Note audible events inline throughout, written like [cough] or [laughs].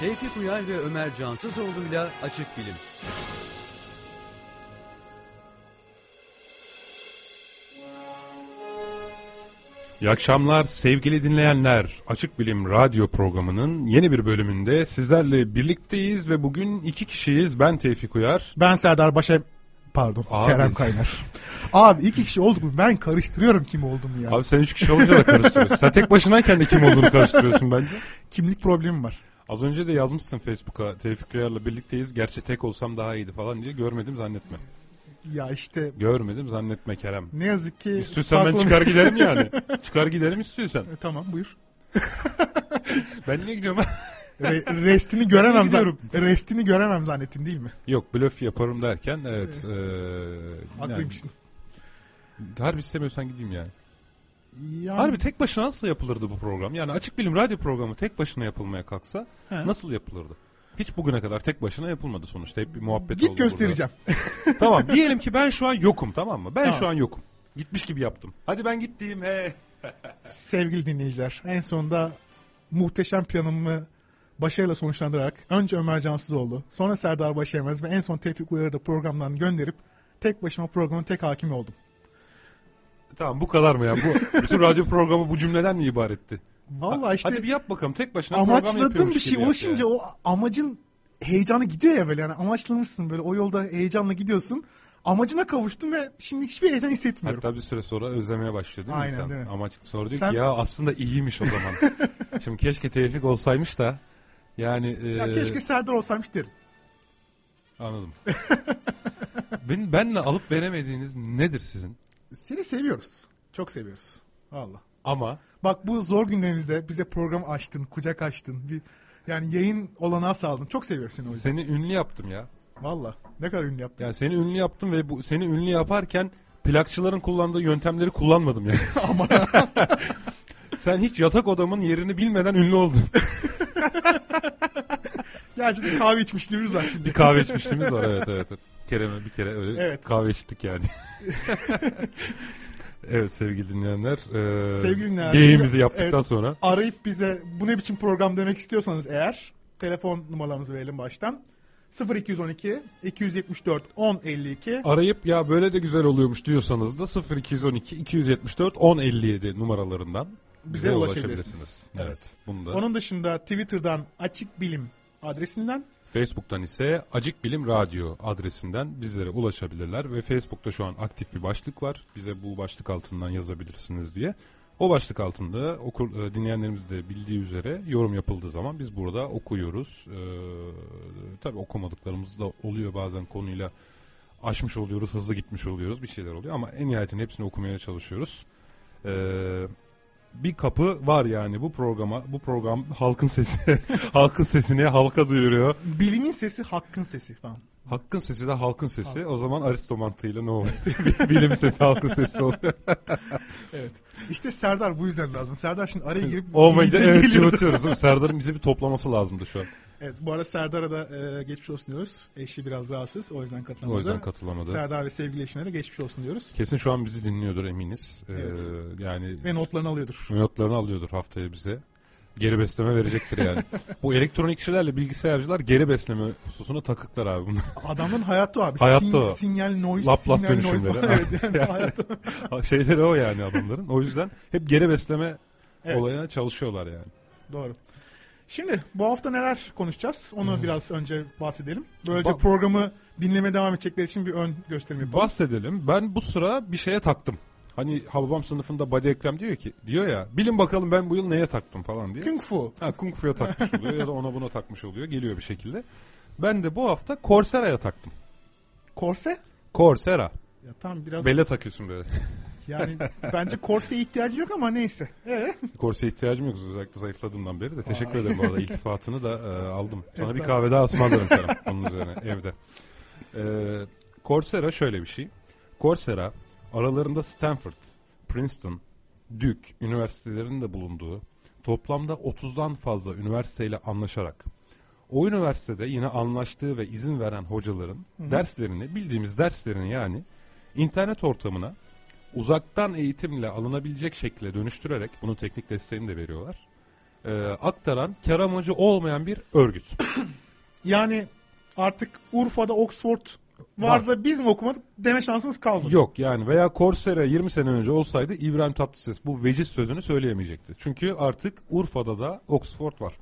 Tevfik Uyar ve Ömer Cansızoğlu'yla Açık Bilim. İyi akşamlar sevgili dinleyenler. Açık Bilim Radyo programının yeni bir bölümünde sizlerle birlikteyiz ve bugün iki kişiyiz. Ben Tevfik Uyar. Ben Serdar Başa pardon Abi. Kerem Kaynar. Abi iki kişi olduk mu ben karıştırıyorum kim olduğumu ya. Abi sen üç kişi olunca da karıştırıyorsun. sen tek başınayken de kim olduğunu karıştırıyorsun bence. Kimlik problemim var. Az önce de yazmışsın Facebook'a Tevfik Uyar'la birlikteyiz. Gerçi tek olsam daha iyiydi falan diye görmedim zannetme. Ya işte Görmedim zannetme Kerem. ne yazık ki İstiyorsan ben saklam- çıkar giderim yani. [laughs] çıkar giderim istiyorsan. E, tamam buyur. [laughs] Ben niye gidiyorum? [laughs] Re- restini göremem Gidiyorum. zan- restini göremem zannettin değil mi? Yok blöf yaparım derken evet. eee, yani, Haklıymışsın. harbi istemiyorsan gideyim yani. Yani, Harbi tek başına nasıl yapılırdı bu program? Yani açık bilim radyo programı tek başına yapılmaya kalksa He. nasıl yapılırdı? Hiç bugüne kadar tek başına yapılmadı sonuçta. Hep bir muhabbet Git oldu göstereceğim. [laughs] tamam diyelim ki ben şu an yokum tamam mı? Ben Tamam. şu an yokum. Gitmiş gibi yaptım. Hadi ben gittiğim he. [laughs] Sevgili dinleyiciler en sonunda muhteşem planımı başarıyla sonuçlandırarak önce Ömer Cansızoğlu sonra Serdar Başaymaz ve en son Tevfik Uyar'ı da programdan gönderip tek başıma programın tek hakimi oldum. Tamam bu kadar mı ya? Bu [laughs] bütün radyo programı bu cümleden mi ibaretti? Vallahi işte Hadi bir yap bakalım tek başına amaçladığın bir şey ulaşınca yani. o amacın heyecanı gidiyor ya böyle yani amaçlamışsın böyle o yolda heyecanla gidiyorsun. Amacına kavuştun ve şimdi hiçbir heyecan hissetmiyorum. Hatta bir süre sonra özlemeye başlıyor değil mi Aynen, insan? değil mi? Amaç sonra diyor Sen- ki ya aslında iyiymiş o zaman. [laughs] Şimdi keşke Tevfik olsaymış da yani Ya e, keşke Serdar olsaymış derim. Anladım. [laughs] ben, benle alıp veremediğiniz nedir sizin? Seni seviyoruz. Çok seviyoruz. Valla. Ama Bak bu zor günlerimizde bize program açtın, kucak açtın. Bir, yani yayın olanağı sağladın. Çok seviyoruz seni o yüzden. seni ünlü yaptım ya. Valla. Ne kadar ünlü yaptın. Yani seni ünlü yaptım ve bu seni ünlü yaparken plakçıların kullandığı yöntemleri kullanmadım yani. [laughs] Ama [laughs] Sen hiç yatak odamın yerini bilmeden ünlü oldun. [laughs] gerçi bir kahve içmişliğimiz var şimdi. Bir kahve içmişliğimiz var evet evet. evet. Kerem'e bir kere öyle Evet. kahve içtik yani. [laughs] evet sevgili dinleyenler. E, Sevgili dinleyenler, Geyimizi şimdi- yaptıktan evet. sonra. Arayıp bize bu ne biçim program demek istiyorsanız eğer telefon numaramızı verelim baştan. 0212 274 1052 Arayıp ya böyle de güzel oluyormuş diyorsanız da 0212 274 1057 numaralarından bize ulaşabilirsiniz. Evet. Bunu da Onun dışında Twitter'dan Açık Bilim adresinden Facebook'tan ise Acık Bilim Radyo adresinden bizlere ulaşabilirler ve Facebook'ta şu an aktif bir başlık var. Bize bu başlık altından yazabilirsiniz diye. O başlık altında okur, e, dinleyenlerimiz de bildiği üzere yorum yapıldığı zaman biz burada okuyoruz. Ee, tabii okumadıklarımız da oluyor bazen konuyla aşmış oluyoruz, hızlı gitmiş oluyoruz, bir şeyler oluyor ama en nihayetinde hepsini okumaya çalışıyoruz. Ee, bir kapı var yani bu programa. Bu program halkın sesi, [laughs] halkın sesini halka duyuruyor. bilimin sesi hakkın sesi falan. Hakkın sesi de halkın sesi. O zaman Aristo mantığıyla ne oluyor? [laughs] Bilim sesi halkın sesi oluyor. [laughs] Evet. İşte Serdar bu yüzden lazım. Serdar şimdi araya girip Olmayınca evet mi? Serdar'ın bize bir toplaması lazımdı şu an. Evet bu arada Serdar'a da e, geçmiş olsun diyoruz. Eşi biraz rahatsız o yüzden katılamadı. O yüzden katılamadı. Serdar ve sevgili eşine de geçmiş olsun diyoruz. Kesin şu an bizi dinliyordur eminiz. Ee, Evet. yani Ve notlarını alıyordur. notlarını alıyordur haftaya bize. Geri besleme verecektir yani. [laughs] Bu elektronik kişilerle bilgisayarcılar geri besleme hususuna takıklar abi bunlar. Adamın hayatı o abi. Hayatta o. Sinyal noise, Laplace sinyal noise dönüşümleri. falan. Evet yani [laughs] hayatta. [laughs] Şeyleri o yani adamların. O yüzden hep geri besleme Evet, olayına çalışıyorlar yani. doğru. Şimdi bu hafta neler konuşacağız? Onu biraz önce bahsedelim. Böylece Hmm. Ba- programı dinleme devam edecekler için bir ön gösterim yapalım. Bahsedelim. Ben bu sıra bir şeye taktım. Hani Hababam sınıfında Badi Ekrem diyor ki diyor ya bilin bakalım ben bu yıl neye taktım falan diye. Kung Fu. Ha Kung Fu'ya takmış oluyor ya da ona buna takmış oluyor. Geliyor bir şekilde. Ben de bu hafta Corsera'ya taktım. Korse? Coursera. Ya tamam biraz Bele takıyorsun böyle. [laughs] yani bence korseye ihtiyacı yok ama neyse. Ee, Korseye ihtiyacım yok özellikle zayıfladığımdan beri de. Teşekkür Vay. ederim bu arada. İltifatını da e, aldım. Sana bir kahve daha ısmarlarım Kerem. Onun üzerine evde. E, Coursera şöyle bir şey. Coursera aralarında Stanford, Princeton, Duke üniversitelerinin de bulunduğu toplamda 30'dan fazla üniversiteyle anlaşarak o üniversitede yine anlaştığı ve izin veren hocaların derslerini bildiğimiz derslerini yani internet ortamına uzaktan eğitimle alınabilecek şekilde dönüştürerek bunun teknik desteğini de veriyorlar. e, aktaran kar amacı olmayan bir örgüt. [coughs] Yani artık Urfa'da Oxford var da biz mi okumadık deme şansınız kalmadı. Yok yani veya Coursera 20 sene önce olsaydı İbrahim Tatlıses bu veciz sözünü söyleyemeyecekti. Çünkü artık Urfa'da da Oxford var.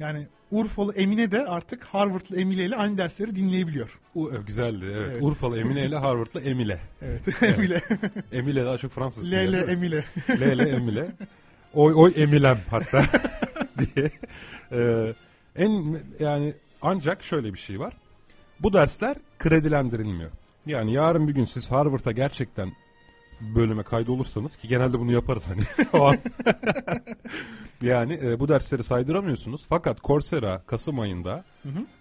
Yani Urfalı Emine de artık Harvard'lı Emile ile aynı dersleri dinleyebiliyor. U, e, güzeldi evet. Evet. Urfalı Emine ile [laughs] Harvard'lı Emile. Evet, Emile. Emile daha çok Fransız. Lele? Emile. Lele Emile. [laughs] Oy oy Emilem hatta [laughs] diye. Ee, en yani ancak şöyle bir şey var. Bu dersler kredilendirilmiyor. Yani yarın bir gün siz Harvard'a gerçekten bölüme kaydolursanız ki genelde bunu yaparız hani [laughs] o an. [laughs] yani e, bu dersleri saydıramıyorsunuz. Fakat Coursera Kasım ayında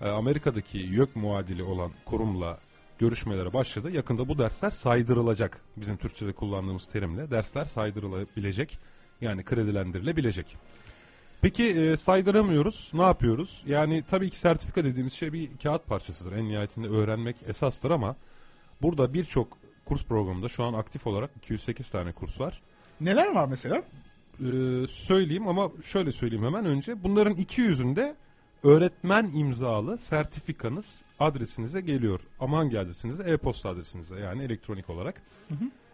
e, Amerika'daki YÖK muadili olan kurumla görüşmelere başladı. Yakında bu dersler saydırılacak. Bizim Türkçe'de kullandığımız terimle dersler saydırılabilecek. Yani kredilendirilebilecek. Peki e, saydıramıyoruz. Ne yapıyoruz? Yani tabii ki sertifika dediğimiz şey bir kağıt parçasıdır. En nihayetinde öğrenmek esastır ama burada birçok kurs programında şu an aktif olarak 208 tane kurs var. Neler var mesela? Ee, söyleyeyim ama şöyle söyleyeyim hemen önce. Bunların 200'ünde öğretmen imzalı sertifikanız adresinize geliyor. Ama hangi adresinize? E-posta adresinize yani elektronik olarak.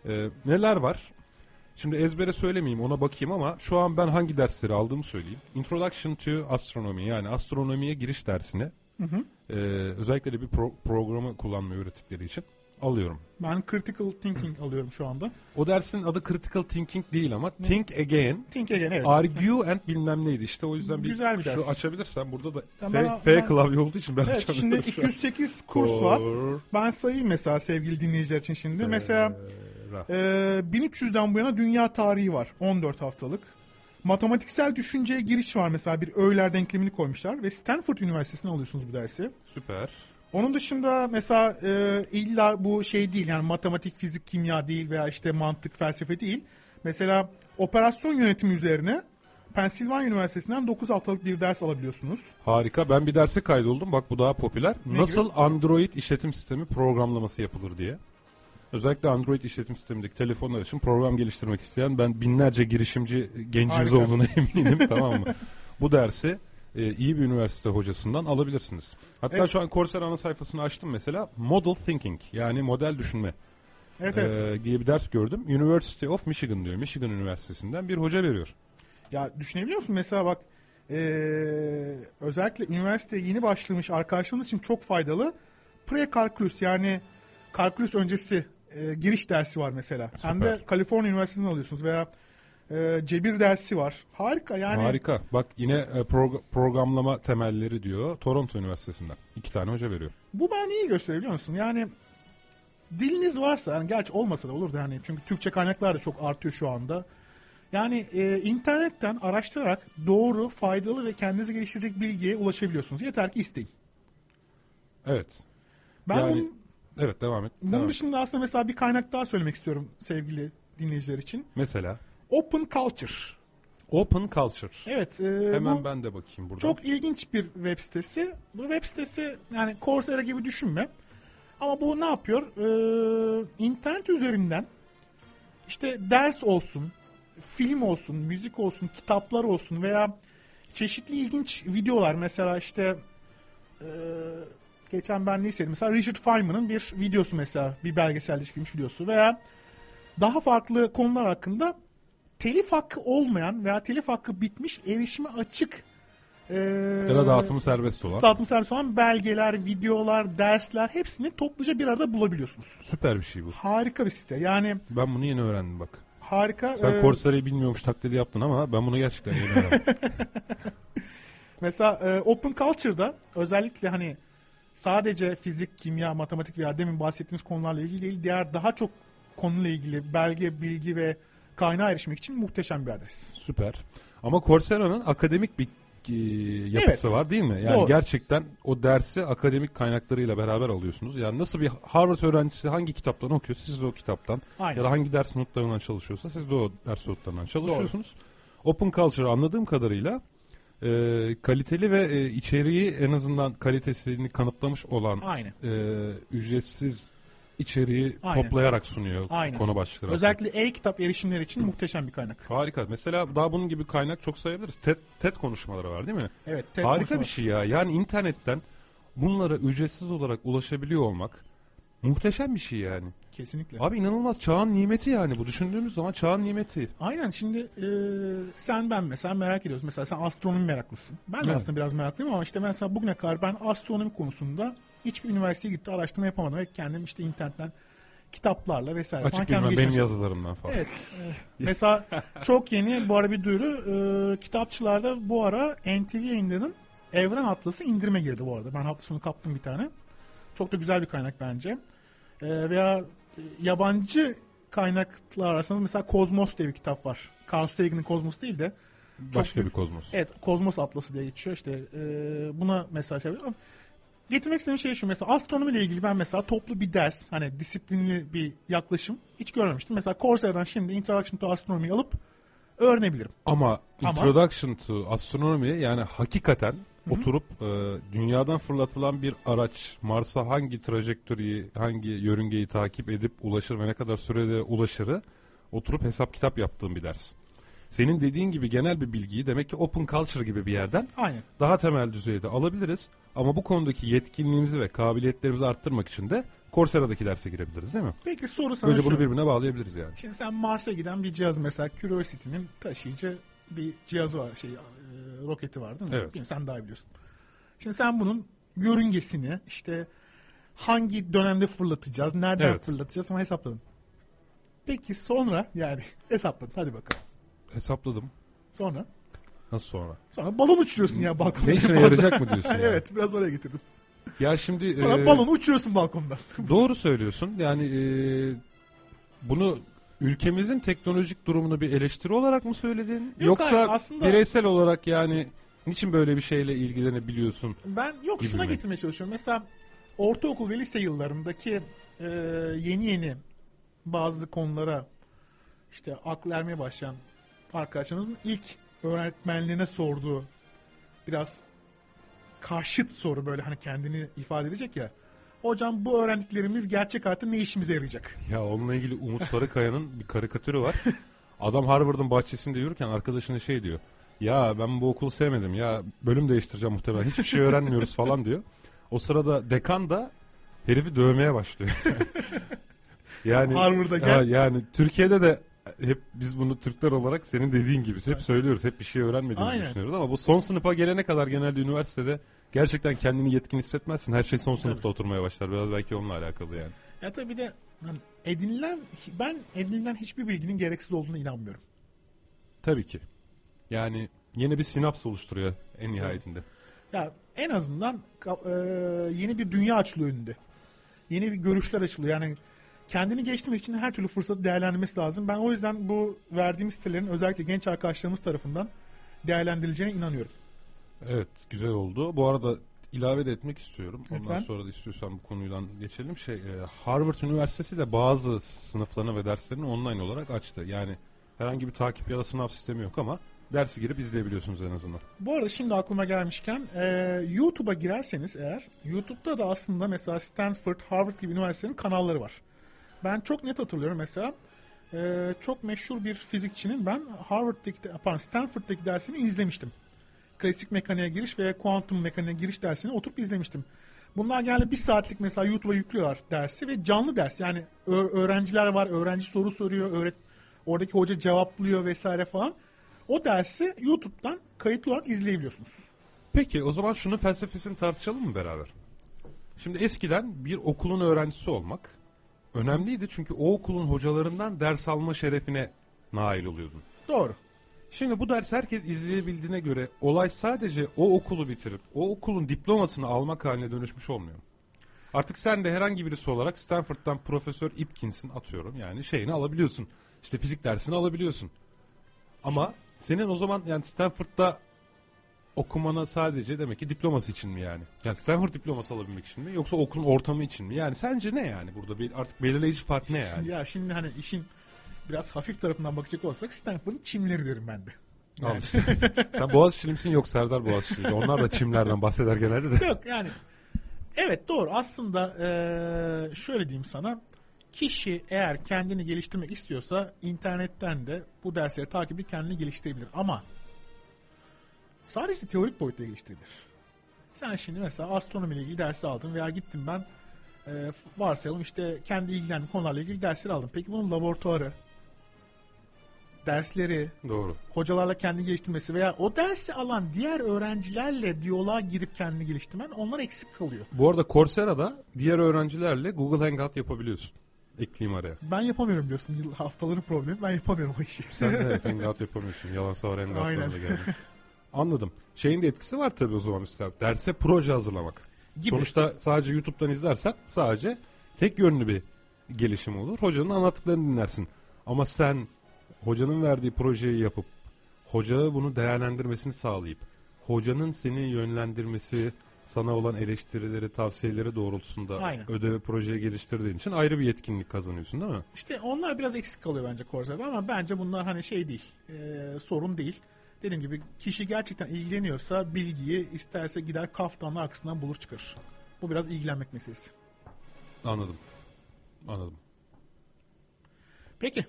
Ee, neler var? Şimdi ezbere söylemeyeyim ona bakayım ama şu an ben hangi dersleri aldığımı söyleyeyim. Introduction to Astronomy yani astronomiye giriş dersini ee, özellikle de bir pro- programı kullanmayı öğrettikleri için alıyorum. Ben Critical Thinking alıyorum şu anda. O dersin adı Critical Thinking değil ama Think Again Think again evet. Argue and bilmem neydi işte o yüzden bir Güzel bir şu ders. açabilirsen burada da Ya F, ben- F ben- klavye olduğu için ben Evet şimdi açamıyorum an. 208 kurs var. Ben sayayım mesela sevgili dinleyiciler için şimdi. Mesela e, 1300'den bu yana dünya tarihi var. 14 haftalık. Matematiksel düşünceye giriş var mesela bir öğeler denklemini koymuşlar ve Stanford Üniversitesi'ne alıyorsunuz bu dersi. Süper. Onun dışında mesela e, illa bu şey değil yani matematik, fizik, kimya değil veya işte mantık, felsefe değil. Mesela operasyon yönetimi üzerine Pennsylvania Üniversitesi'nden 9 haftalık bir ders alabiliyorsunuz. Harika. Ben bir derse kaydoldum. Bak bu daha popüler. Ne Nasıl Android işletim sistemi programlaması yapılır diye. Özellikle Android işletim sistemindeki telefonlar için program geliştirmek isteyen ben binlerce girişimci gencimiz Harika. olduğuna [laughs] eminim tamam mı? Bu dersi e, iyi bir üniversite hocasından alabilirsiniz. Hatta Evet. şu an Coursera ana sayfasını açtım mesela. Model Thinking yani model düşünme Evet evet. e, diye bir ders gördüm. University of Michigan diyor. Michigan Üniversitesi'nden bir hoca veriyor. Ya düşünebiliyor musun? Mesela bak eee, özellikle üniversiteye yeni başlamış arkadaşlarımız için çok faydalı. Pre-kalkülüs yani kalkülüs öncesi eee, giriş dersi var mesela. Hem de Süper. Kaliforniya Üniversitesi'nden alıyorsunuz veya eee, cebir dersi var. Harika yani. Harika. Bak yine e, prog- programlama temelleri diyor. Toronto Üniversitesi'nden. İki tane hoca veriyor. Bu bana iyi gösteriyor biliyor musun? Yani diliniz varsa yani gerçi olmasa da olur da hani çünkü Türkçe kaynaklar da çok artıyor şu anda. Yani e, internetten araştırarak doğru, faydalı ve kendinizi geliştirecek bilgiye ulaşabiliyorsunuz. Yeter ki isteyin. Evet. Ben Yani- bunun, Evet devam et. bunun Devam et. dışında aslında mesela bir kaynak daha söylemek istiyorum sevgili dinleyiciler için. Mesela Open Culture. Open Culture. Evet. e, Hemen bu ben de bakayım burada. çok ilginç bir web sitesi. Bu web sitesi yani Coursera gibi düşünme. Ama bu ne yapıyor? Ee, internet üzerinden işte ders olsun, film olsun, müzik olsun, kitaplar olsun veya çeşitli ilginç videolar mesela işte ee, geçen ben neyseydim mesela Richard Feynman'ın bir videosu mesela bir belgeselde çekilmiş videosu veya daha farklı konular hakkında telif hakkı olmayan veya telif hakkı bitmiş erişime açık ee, ya da dağıtımı serbest olan. dağıtım servisi olan belgeler, videolar, dersler hepsini topluca bir arada bulabiliyorsunuz. Süper bir şey bu. Harika bir site. Yani Ben bunu yeni öğrendim bak. harika. Sen Ee, Coursera'yı bilmiyormuş taklidi yaptın ama ben bunu gerçekten yeni öğrendim. [laughs] Mesela e, Open Culture'da özellikle hani sadece fizik, kimya, matematik veya demin bahsettiğimiz konularla ilgili değil, diğer daha çok konuyla ilgili belge, bilgi ve kaynağa erişmek için muhteşem bir adres. Süper. Ama Coursera'nın akademik bir e, yapısı Evet. var değil mi? Yani Doğru. gerçekten o dersi akademik kaynaklarıyla beraber alıyorsunuz. Yani nasıl bir Harvard öğrencisi hangi kitaptan okuyorsa siz de o kitaptan Aynen. ya da hangi ders notlarından çalışıyorsa siz de o ders notlarından çalışıyorsunuz. Open Culture anladığım kadarıyla e, kaliteli ve e, içeriği en azından kalitesini kanıtlamış olan Aynen. e, ücretsiz içeriği Aynen. toplayarak sunuyor Aynen. konu başlıkları. Özellikle e-kitap erişimleri için muhteşem bir kaynak. Harika. Mesela daha bunun gibi kaynak çok sayabiliriz. TED, TED konuşmaları var değil mi? Evet. TED Harika bir şey ya. Yani internetten bunlara ücretsiz olarak ulaşabiliyor olmak muhteşem bir şey yani. Kesinlikle. Abi inanılmaz çağın nimeti yani bu. Düşündüğümüz zaman çağın nimeti. Aynen şimdi e, sen ben mesela merak ediyoruz. Mesela sen astronomi meraklısın. Ben de Evet. aslında biraz meraklıyım ama işte mesela bugüne kadar ben astronomi konusunda hiçbir üniversiteye gitti araştırma yapamadım. Ve kendim işte internetten kitaplarla vesaire Açık bilmem benim yazılarımdan falan. Evet. e, mesela [laughs] çok yeni bu ara bir duyuru e, kitapçılarda bu ara NTV yayınlarının Evren Atlası indirime girdi bu arada. Ben hafta sonu kaptım bir tane. Çok da güzel bir kaynak bence. E, veya e, yabancı kaynaklar ararsanız mesela Kozmos diye bir kitap var. Carl Sagan'ın Kozmos değil de Başka çok- bir kozmos. Evet Kozmos Atlası diye geçiyor işte e, buna şey yapıyorum. Getirmek istediğim şey şu mesela astronomiyle ilgili ben mesela toplu bir ders hani disiplinli bir yaklaşım hiç görmemiştim. Mesela Coursera'dan şimdi Introduction to Astronomy alıp öğrenebilirim. Ama, Ama- Introduction to Astronomy yani hakikaten oturup e, dünyadan fırlatılan bir araç Mars'a hangi trajektöriyi, hangi yörüngeyi takip edip ulaşır ve ne kadar sürede ulaşırı oturup hesap kitap yaptığım bir ders. Senin dediğin gibi genel bir bilgiyi demek ki open culture gibi bir yerden Aynen. daha temel düzeyde alabiliriz. Ama bu konudaki yetkinliğimizi ve kabiliyetlerimizi arttırmak için de Coursera'daki derse girebiliriz değil mi? Peki soru sana Böylece şu. bunu birbirine bağlayabiliriz yani. Şimdi sen Mars'a giden bir cihaz mesela Curiosity'nin taşıyıcı bir cihazı var şey e, roketi var değil mi? Evet. Bilmiyorum, sen daha biliyorsun. Şimdi sen bunun yörüngesini işte hangi dönemde fırlatacağız, nereden Evet. fırlatacağız ama hesapladın. Peki sonra yani [laughs] hesapladın hadi bakalım. Hesapladım. Sonra Nasıl sonra? sonra balon uçuruyorsun ya balkonda. Ne işine yarayacak mı diyorsun? [laughs] evet biraz oraya getirdim. Ya şimdi Sonra e, balonu uçuruyorsun balkondan. [laughs] doğru söylüyorsun. Yani e, bunu ülkemizin teknolojik durumunu bir eleştiri olarak mı söyledin? Yoksa hayır, aslında- bireysel olarak yani niçin böyle bir şeyle ilgilenebiliyorsun? Ben yok Gibi şuna mi? getirmeye çalışıyorum. Mesela ortaokul ve lise yıllarındaki e, yeni yeni bazı konulara işte akıl ermeye başlayan arkadaşlarımızın ilk öğretmenliğine sorduğu biraz karşıt soru böyle hani kendini ifade edecek ya. Hocam bu öğrendiklerimiz gerçek hayatta ne işimize yarayacak? Ya onunla ilgili Umut Sarıkaya'nın bir karikatürü var. Adam Harvard'ın bahçesinde yürürken arkadaşına şey diyor. Ya ben bu okulu sevmedim ya bölüm değiştireceğim muhtemelen hiçbir şey öğrenmiyoruz falan diyor. O sırada dekan da herifi dövmeye başlıyor. [laughs] yani Harvard'a gel. Ya, yani Türkiye'de de hep biz bunu Türkler olarak senin dediğin gibi hep söylüyoruz. Hep bir şey öğrenmediğimizi Aynen. düşünüyoruz ama bu son sınıfa gelene kadar genelde üniversitede gerçekten kendini yetkin hissetmezsin. Her şey son sınıfta oturmaya başlar. Biraz belki onunla alakalı yani. Ya tabii bir de hani edinilen ben edinilen hiçbir bilginin gereksiz olduğuna inanmıyorum. Tabii ki. Yani yeni bir sinaps oluşturuyor en nihayetinde. Ya en azından e, yeni bir dünya açılıyor önünde. Yeni bir görüşler açılıyor. Yani kendini geliştirmek için her türlü fırsatı değerlendirmesi lazım. Ben o yüzden bu verdiğimiz sitelerin özellikle genç arkadaşlarımız tarafından değerlendirileceğine inanıyorum. Evet güzel oldu. Bu arada ilave de etmek istiyorum. Ondan Lütfen. sonra da istiyorsan bu konuyla geçelim. Şey, e, Harvard Üniversitesi de bazı sınıflarını ve derslerini online olarak açtı. Yani herhangi bir takip ya da sınav sistemi yok ama dersi girip izleyebiliyorsunuz en azından. Bu arada şimdi aklıma gelmişken e, YouTube'a girerseniz eğer YouTube'da da aslında mesela Stanford, Harvard gibi üniversitelerin kanalları var. Ben çok net hatırlıyorum mesela e, çok meşhur bir fizikçinin ben Harvard'daki pardon Stanford'daki dersini izlemiştim. Klasik mekaniğe giriş ve kuantum mekaniğe giriş dersini oturup izlemiştim. Bunlar genelde bir saatlik mesela YouTube'a yüklüyorlar dersi ve canlı ders. Yani öğrenciler var, öğrenci soru soruyor, öğret oradaki hoca cevaplıyor vesaire falan. O dersi YouTube'dan kayıtlı olarak izleyebiliyorsunuz. Peki o zaman şunun felsefesini tartışalım mı beraber? Şimdi eskiden bir okulun öğrencisi olmak önemliydi çünkü o okulun hocalarından ders alma şerefine nail oluyordun. Doğru. Şimdi bu ders herkes izleyebildiğine göre olay sadece o okulu bitirip o okulun diplomasını almak haline dönüşmüş olmuyor. Artık sen de herhangi birisi olarak Stanford'dan Profesör Ipkins'in atıyorum yani şeyini alabiliyorsun. İşte fizik dersini alabiliyorsun. Ama senin o zaman yani Stanford'da okumana sadece demek ki diploması için mi yani? Yani Stanford diploması alabilmek için mi? Yoksa okulun ortamı için mi? Yani sence ne yani burada bir artık belirleyici fark ne yani? Ya şimdi hani işin biraz hafif tarafından bakacak olsak Stanford'un çimleri derim ben de. Yani. Sen Boğaziçi'li misin yok Serdar Boğaziçi'li. Onlar da çimlerden bahseder genelde de. Yok yani Evet doğru. Aslında eee, şöyle diyeyim sana. Kişi eğer kendini geliştirmek istiyorsa internetten de bu dersleri takip edip kendini geliştirebilir. Ama sadece teorik boyutta geliştirebilir. Sen şimdi mesela astronomiyle ilgili dersi aldın veya gittin ben eee, varsayalım işte kendi ilgilendiğim konularla ilgili dersleri aldım. Peki bunun laboratuvarı, dersleri, Doğru. hocalarla kendi geliştirmesi veya o dersi alan diğer öğrencilerle diyaloğa girip kendini geliştirmen onlar eksik kalıyor. Bu arada Coursera'da diğer öğrencilerle Google Hangout yapabiliyorsun. Ekleyeyim araya. Ben yapamıyorum. Yıl haftaların problemi. Ben yapamıyorum o işi. Sen de evet, [laughs] Hangout yapamıyorsun. Yalan savar. Hangout'larla geldi. Anladım. Şeyin de etkisi var tabii o zaman mesela. Derse proje hazırlamak. Gibi. Sonuçta sadece YouTube'dan izlersen sadece tek yönlü bir gelişim olur. Hocanın anlattıklarını dinlersin. Ama sen hocanın verdiği projeyi yapıp hoca bunu değerlendirmesini sağlayıp hocanın seni yönlendirmesi sana olan eleştirileri, tavsiyeleri doğrultusunda Aynen. ödev projeyi geliştirdiğin için ayrı bir yetkinlik kazanıyorsun değil mi? İşte onlar biraz eksik kalıyor bence Coursera'da ama bence bunlar hani şey değil. e, sorun değil. Dediğim gibi kişi gerçekten ilgileniyorsa bilgiyi isterse gider kaftanın arkasından bulur çıkarır. Bu biraz ilgilenmek meselesi. Anladım. Anladım. Peki.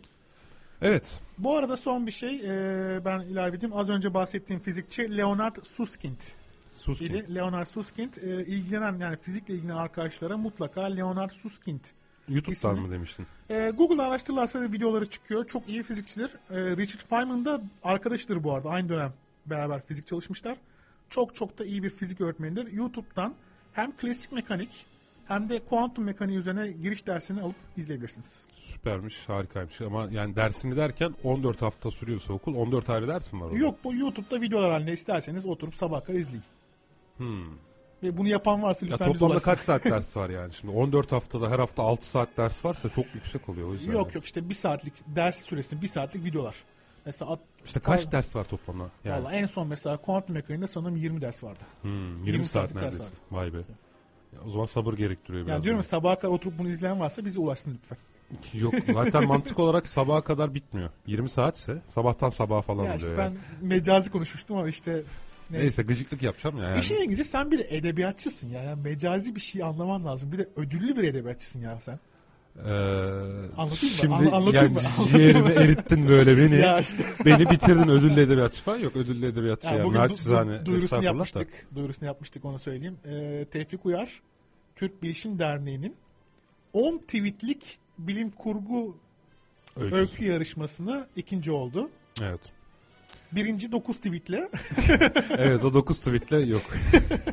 Evet. Bu arada son bir şey e, ben ilave edeyim. Az önce bahsettiğim fizikçi Leonard Susskind. Sus. Biri Leonard Susskind. E, ilgilenen yani fizikle ilgilenen arkadaşlara mutlaka Leonard Susskind YouTube'dan İsmi? mı demiştin? E, Google'da araştırırlarsa da videoları çıkıyor. Çok iyi fizikçidir. E, Richard Feynman da arkadaşıdır bu arada. Aynı dönem beraber fizik çalışmışlar. Çok çok da iyi bir fizik öğretmenidir. YouTube'dan hem klasik mekanik hem de kuantum mekaniği üzerine giriş dersini alıp izleyebilirsiniz. Süpermiş, harikaymış ama yani dersini derken 14 hafta sürüyorsa okul 14 ayrı ders mi var orada? Yok bu YouTube'da videolar halinde isterseniz oturup sabah kadar izleyin. Ve bunu yapan varsa Ya lütfen bize toplamda kaç saat [laughs] ders var yani şimdi? 14 haftada her hafta 6 saat ders varsa çok yüksek oluyor o yüzden. Yok yok işte bir saatlik ders süresi bir saatlik videolar. Mesela at, İşte kaç Vallahi- ders var toplamda? Yani Vallahi en son mesela kuantum mekaniğinde sanırım 20 ders vardı. hmm, 20, 20 saat saatlik ders neredeyse. var. Vay be. Ya o zaman sabır gerektiriyor biraz. Yani diyorum ya sabaha kadar oturup bunu izleyen varsa bize ulaşsın lütfen. [laughs] Yok zaten mantık olarak sabaha kadar bitmiyor. 20 saatse sabahtan sabaha falan Ya oluyor. işte yani. ben mecazi konuşmuştum ama işte Neyse gıcıklık yapacağım ya. Yani. İşin İngilizce sen bir de edebiyatçısın ya. Yani mecazi bir şey anlaman lazım. Bir de ödüllü bir edebiyatçısın ya sen. Ee, Anlatayım mı? Şimdi Anla- anlatayım yani mı? Ciğerimi mı? erittin böyle beni. Ya işte. beni bitirdin ödüllü edebiyatçı falan yok. Ödüllü edebiyatçı Yani yani. bugün du- duyurusunu estağfurullah da. yapmıştık. Duyurusunu yapmıştık onu söyleyeyim. Ee, Tevfik Uyar Türk Bilişim Derneği'nin 10 tweetlik bilim kurgu Öyküsü. öykü yarışmasına ikinci oldu. Evet. Birinci 9 tweetle. [laughs] Evet o 9 tweetle yok.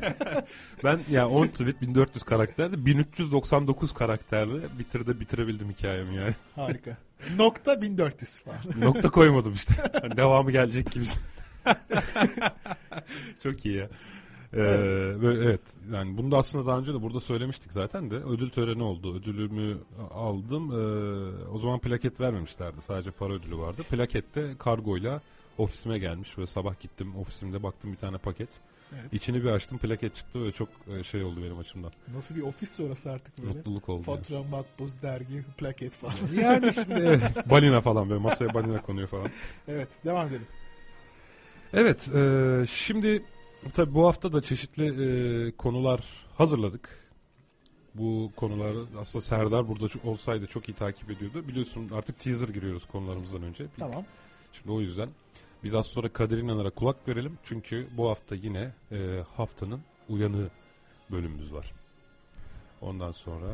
[laughs] ben ya 10 tweet 1400 karakterdi. 1399 karakterle bitirde bitirebildim hikayemi yani. Harika. Nokta 1400 falan. [laughs] Nokta koymadım işte. Hani devamı gelecek gibi. Çok iyi ya. Ee, Evet. böyle, evet yani bunu da aslında daha önce de burada söylemiştik zaten de ödül töreni oldu ödülümü aldım Ee, o zaman plaket vermemişlerdi sadece para ödülü vardı plakette kargoyla ofisime gelmiş ve sabah gittim ofisimde baktım bir tane paket Evet. İçini bir açtım plaket çıktı ve çok e, şey oldu benim açımdan Nasıl bir ofis sonrası artık böyle. mutluluk oldu yani. Fatura, makbuz, dergi, plaket falan. [laughs] yani şimdi evet, [laughs] balina falan böyle masaya balina konuyor falan evet devam edelim. Evet, e, şimdi tabii bu hafta da çeşitli e, konular hazırladık. Bu konular aslında Serdar burada çok- olsaydı çok iyi takip ediyordu. Biliyorsun artık teaser giriyoruz konularımızdan önce. Tamam. Şimdi o yüzden biz az sonra Kadir İnanır'a kulak verelim. Çünkü bu hafta yine e, haftanın uyanığı bölümümüz var. Ondan sonra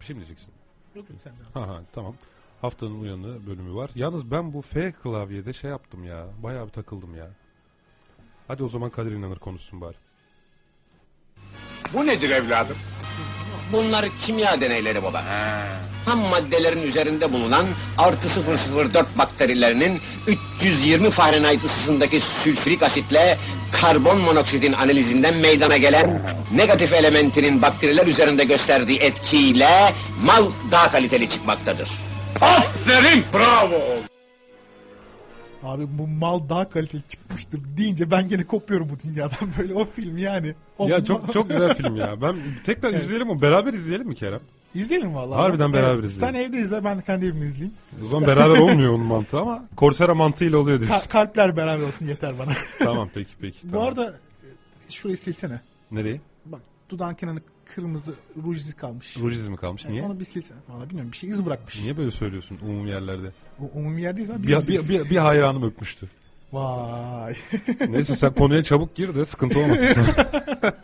bir şey mi diyeceksin? Yok yok sen devam. Ha ha tamam. Haftanın uyanığı bölümü var. Yalnız ben bu F klavyede şey yaptım ya. Bayağı bir takıldım ya. Hadi o zaman Kadir İnanır konuşsun bari. Bu nedir evladım? Bunlar kimya deneyleri baba. Ham maddelerin üzerinde bulunan artı 004 bakterilerinin 320 Fahrenheit ısısındaki sülfürik asitle karbon monoksidin analizinden meydana gelen negatif elementinin bakteriler üzerinde gösterdiği etkiyle mal daha kaliteli çıkmaktadır. Aferin bravo. Abi bu mal daha kaliteli çıkmıştır deyince ben gene kopuyorum bu dünyadan [laughs] böyle o film yani. O Ya ma- çok çok güzel film ya. Ben [laughs] tekrar Evet. izleyelim mi? Beraber izleyelim mi Kerem? İzleyelim vallahi. Harbiden beraber Evet, izleyelim. Sen evde izle ben kendi evimde izleyeyim. O zaman beraber olmuyor onun mantığı ama Corsera mantığıyla oluyor Ka- diyorsun. kalpler beraber olsun yeter bana. [laughs] tamam peki peki. Bu Tamam. arada e, şurayı silsene. Nereye? Bak dudağın kenarını kırmızı ruj izi kalmış. Ruj izi mi kalmış? Yani Niye? Onu bir sil. Valla bilmiyorum bir şey iz bırakmış. Niye böyle söylüyorsun umum yerlerde? O, umumi yerdeyiz ama Bir, bir, bir, bir hayranım öpmüştü. Vay. Neyse sen konuya çabuk gir de sıkıntı olmasın sana. [laughs]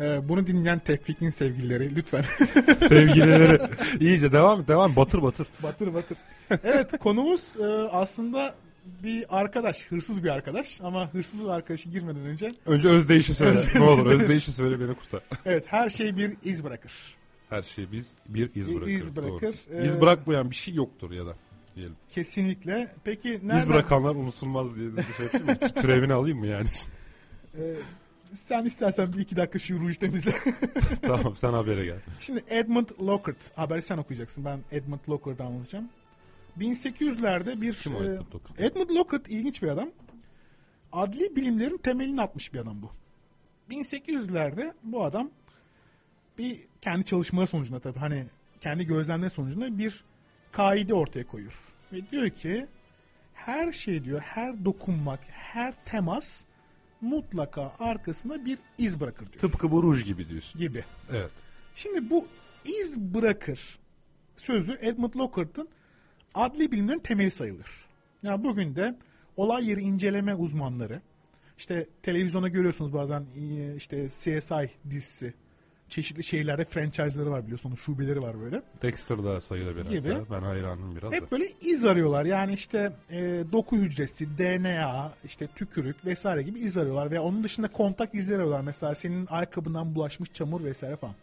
Ee, bunu dinleyen Tevfik'in sevgilileri lütfen. [laughs] Sevgilileri. İyice devam devam. Batır batır. batır batır. Evet konumuz e, aslında bir arkadaş, hırsız bir arkadaş ama hırsız bir arkadaşı girmeden önce Önce özdeyişi söyle. Önce ne olur özdeyişi. söyle beni kurtar. evet her şey bir iz bırakır. Her şey biz bir iz Bir bırakır. iz bırakır. Doğru. Ee, İz bırakmayan bir şey yoktur ya da diyelim. Kesinlikle. Peki nereden? İz bırakanlar unutulmaz diye de şey yapayım mı? Türevini alayım mı yani? Ee, sen istersen bir iki dakika şu ruj temizle. [laughs] tamam sen habere gel. Şimdi Edmund Lockhart, haberi sen okuyacaksın. Ben Edmund Lockhart'ı anlatacağım. 1800'lerde bir Kim e, Edmund Lockhart? Edmund Lockhart ilginç bir adam. Adli bilimlerin temelini atmış bir adam bu. 1800'lerde bu adam bir kendi çalışmaları sonucunda tabii hani kendi gözlemleri sonucunda bir kaide ortaya koyuyor. Ve diyor ki her şey diyor, her dokunmak, her temas mutlaka arkasına bir iz bırakır diyor. Tıpkı bu ruj gibi diyorsun. Gibi. Evet. Şimdi bu iz bırakır sözü Edmund Lockhart'ın adli bilimlerin temeli sayılır. Yani bugün de olay yeri inceleme uzmanları işte televizyona görüyorsunuz bazen e, işte CSI dizisi çeşitli şeylerde franchise'ları var biliyorsunuz şubeleri var böyle. Dexter'da sayılabilir Gibi. hatta. Ben hayranım biraz da. Hep böyle iz arıyorlar. Yani işte e, doku hücresi, DNA, işte tükürük vesaire gibi iz arıyorlar. Ve onun dışında kontak izleri arıyorlar. Mesela senin ayakkabından bulaşmış çamur vesaire falan.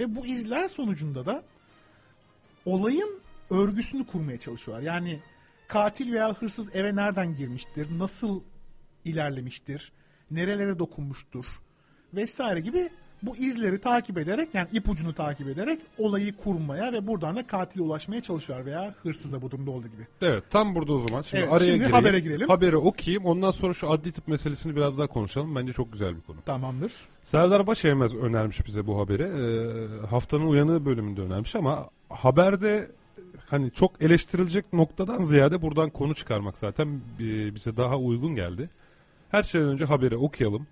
Ve bu izler sonucunda da olayın örgüsünü kurmaya çalışıyorlar. Yani katil veya hırsız eve nereden girmiştir, nasıl ilerlemiştir, nerelere dokunmuştur vesaire gibi bu izleri takip ederek yani ipucunu takip ederek olayı kurmaya ve buradan da katile ulaşmaya çalışıyorlar veya hırsıza bu durumda olduğu gibi. Evet tam burada o zaman. Şimdi Evet, araya şimdi gireyim. habere girelim. Haberi okuyayım. Ondan sonra şu adli tıp meselesini biraz daha konuşalım. Bence çok güzel bir konu. Tamamdır. Serdar Başeymez önermiş bize bu haberi. Ee, haftanın uyanığı bölümünde önermiş ama haberde hani çok eleştirilecek noktadan ziyade buradan konu çıkarmak zaten e, bize daha uygun geldi. Her şeyden önce haberi okuyalım.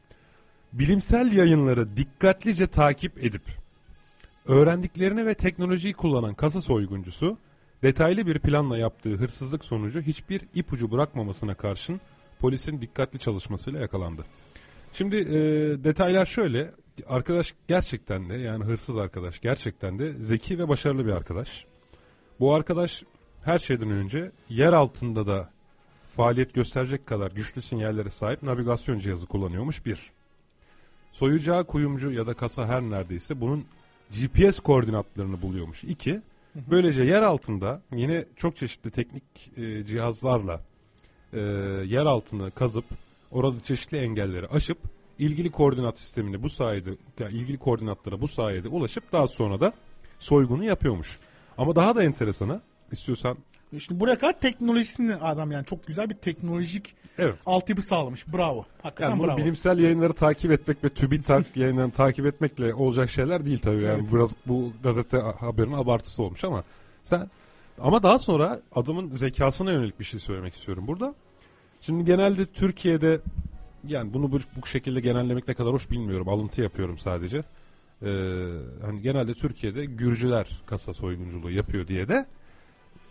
Bilimsel yayınları dikkatlice takip edip öğrendiklerini ve teknolojiyi kullanan kasa soyguncusu detaylı bir planla yaptığı hırsızlık sonucu hiçbir ipucu bırakmamasına karşın polisin dikkatli çalışmasıyla yakalandı. Şimdi e, detaylar şöyle. Arkadaş gerçekten de yani hırsız arkadaş gerçekten de zeki ve başarılı bir arkadaş. Bu arkadaş her şeyden önce yer altında da faaliyet gösterecek kadar güçlü sinyallere sahip navigasyon cihazı kullanıyormuş bir. Soyacağı kuyumcu ya da kasa her neredeyse bunun GPS koordinatlarını buluyormuş. İki, böylece yer altında yine çok çeşitli teknik e, cihazlarla e, yer altını kazıp orada çeşitli engelleri aşıp ilgili koordinat sistemine bu sayede yani ilgili koordinatlara bu sayede ulaşıp daha sonra da soygunu yapıyormuş. Ama daha da enteresanı istiyorsan Şimdi buraya kadar teknolojisini adam yani çok güzel bir teknolojik evet altyapı sağlamış. Bravo. Hakikaten Yani bu bravo. bilimsel yayınları takip etmek ve TÜBİTAK yayınlarını takip etmekle olacak şeyler değil tabii. Yani Evet. biraz bu gazete haberinin abartısı olmuş ama sen ama daha sonra adamın zekasına yönelik bir şey söylemek istiyorum burada. Şimdi genelde Türkiye'de yani bunu bu, bu şekilde genellemek ne kadar hoş bilmiyorum. Alıntı yapıyorum sadece. Ee, hani genelde Türkiye'de Gürcüler kasa soygunculuğu yapıyor diye de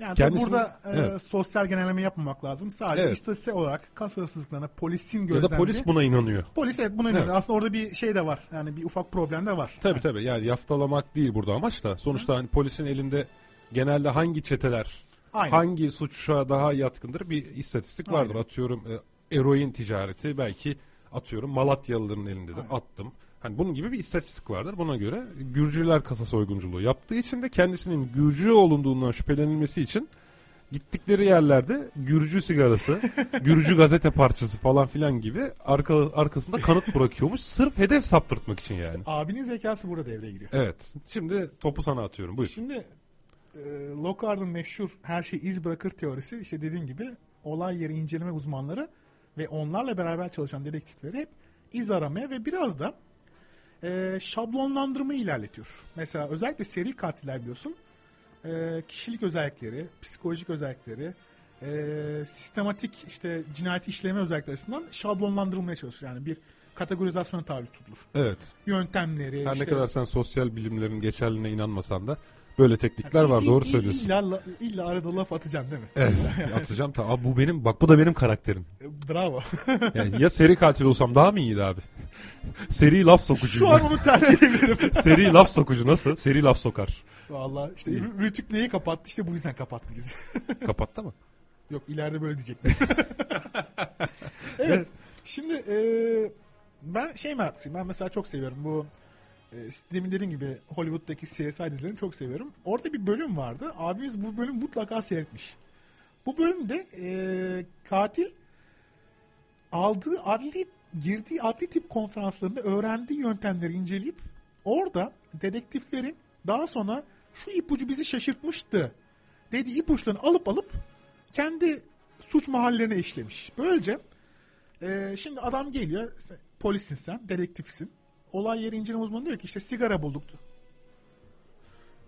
Yani Kendisini- burada e, Evet. sosyal genelleme yapmamak lazım. Sadece Evet. istatistik olarak kasa hırsızlıklarına polisin ya gözlemlediği... da polis buna inanıyor. Polis evet buna inanıyor. Aslında orada bir şey de var. Yani bir ufak problem de var. Tabii tabii yani yaftalamak değil burada amaç da sonuçta hani polisin elinde genelde hangi çeteler Aynen. hangi suça daha yatkındır bir istatistik vardır. Aynen. Atıyorum e, eroin ticareti belki atıyorum Malatyalıların elindedir Aynen. attım. Hani bunun gibi bir istatistik vardır. Buna göre Gürcüler kasa soygunculuğu yaptığı için de kendisinin Gürcü olunduğundan şüphelenilmesi için gittikleri yerlerde Gürcü sigarası, [laughs] Gürcü gazete parçası falan filan gibi arka, arkasında kanıt bırakıyormuş. Sırf hedef saptırtmak için yani. Abinin zekası burada devreye giriyor. Evet. Şimdi topu sana atıyorum. Buyur. Şimdi e, Lockhardt'ın meşhur her şey iz bırakır teorisi işte dediğim gibi olay yeri inceleme uzmanları ve onlarla beraber çalışan dedektifleri hep iz aramaya ve biraz da e, şablonlandırmayı ilerletiyor. Mesela özellikle seri katiller biliyorsun e, kişilik özellikleri, psikolojik özellikleri, e, sistematik işte cinayeti işleme özellikleri açısından şablonlandırılmaya çalışıyor. Yani bir kategorizasyona tabi tutulur. Evet. Yöntemleri, Her işte, ne kadar sen sosyal bilimlerin geçerliğine inanmasan da böyle teknikler var. Doğru söylüyorsun. İlla, illa arada laf atacaksın değil mi? Evet. [laughs] Atacağım ta. Abi bu benim bak bu da benim karakterim. Bravo. [laughs] Yani ya seri katil olsam daha mı iyiydi abi? Seri laf sokucu. Şu an onu tercih [laughs] edebilirim. Seri laf sokucu nasıl? Seri laf sokar. Valla işte Rü- Rütük neyi kapattı işte bu yüzden kapattı bizi. Kapattı mı? Yok ileride böyle diyecektim. evet. Şimdi e, ben şey meraklısıyım. Ben mesela çok seviyorum bu e, demin dediğim gibi Hollywood'daki CSI dizilerini çok seviyorum. Orada bir bölüm vardı. Abimiz bu bölüm mutlaka seyretmiş. Bu bölümde e, katil aldığı adli girdiği adli tip konferanslarında öğrendiği yöntemleri inceleyip orada dedektiflerin daha sonra şu ipucu bizi şaşırtmıştı dediği ipuçlarını alıp alıp kendi suç mahallelerine işlemiş. Böylece e, şimdi adam geliyor polissin sen dedektifsin. Olay yeri inceleme uzmanı diyor ki işte sigara bulduk.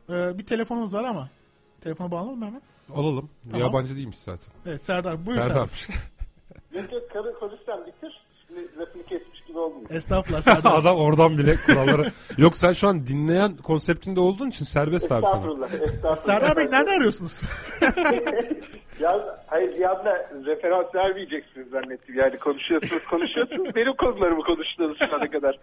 E, bir telefonumuz var ama telefona bağlanalım mı hemen? Alalım. Tamam. Yabancı değilmiş zaten. Evet Serdar buyur Serdar. Serdar. [laughs] Karı konuşsan bitir. Şimdi lafını kesmiş gibi olmuyor. Estağfurullah Serdar. [laughs] Adam oradan bile kuralları. Yok sen şu an dinleyen konseptinde olduğun için serbest abi sana. Estağfurullah. Estağfurullah. Serdar Bey nerede arıyorsunuz? [laughs] Ya, hayır bir anda referans vermeyeceksiniz zannettim. Yani konuşuyorsunuz konuşuyorsunuz. Benim konularımı konuştunuz şu ana kadar.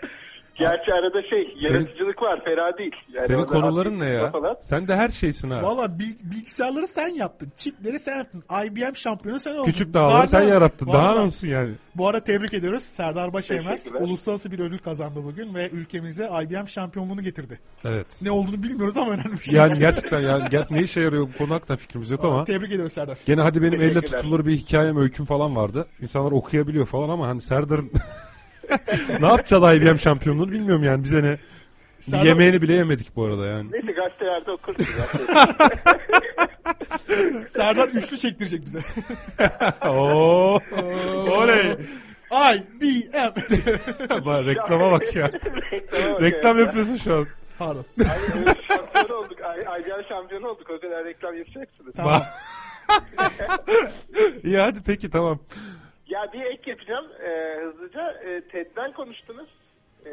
Gerçi arada şey yaratıcılık var fena değil. Yani Senin konuların ne ya? Falan. Sen de her şeysin ha. Valla bil- bilgisayarları sen yaptın. Çipleri sen yaptın. IBM şampiyonu sen oldun. Küçük dağları sen ne- yarattın. Daha Vallahi- ne olsun yani? Bu arada tebrik ediyoruz. Serdar Teşekkürler. uluslararası bir ödül kazandı bugün ve ülkemize IBM şampiyonluğunu getirdi. Evet. Ne olduğunu bilmiyoruz ama önemli bir şey. Yani gerçekten yani ger- ne işe yarıyor bu konu hakkında fikrimiz yok ama. Tebrik ediyoruz Serdar. Gene hadi benim elle tutulur bir hikayem öyküm falan vardı. İnsanlar okuyabiliyor falan ama hani Serdar'ın [laughs] ne yapacağız IBM şampiyonluğunu bilmiyorum yani bize ne. Serdar- yemeğini bile yemedik bu arada yani. Neyse gazetelerde okursunuz. [laughs] Serdar üçlü çektirecek bize. [laughs] Oo. Oley. IBM. [laughs] Bak, reklama bak ya. Reklama bak Reklam ya. yapıyorsun şu an. Pardon. Ay, evet, şampiyon olduk. Ay, IBM şampiyonu olduk. O kadar reklam yapacaksınız. Tamam. İyi hadi peki tamam. Ya bir ek yapacağım e, hızlıca. E, TED'den konuştunuz. E,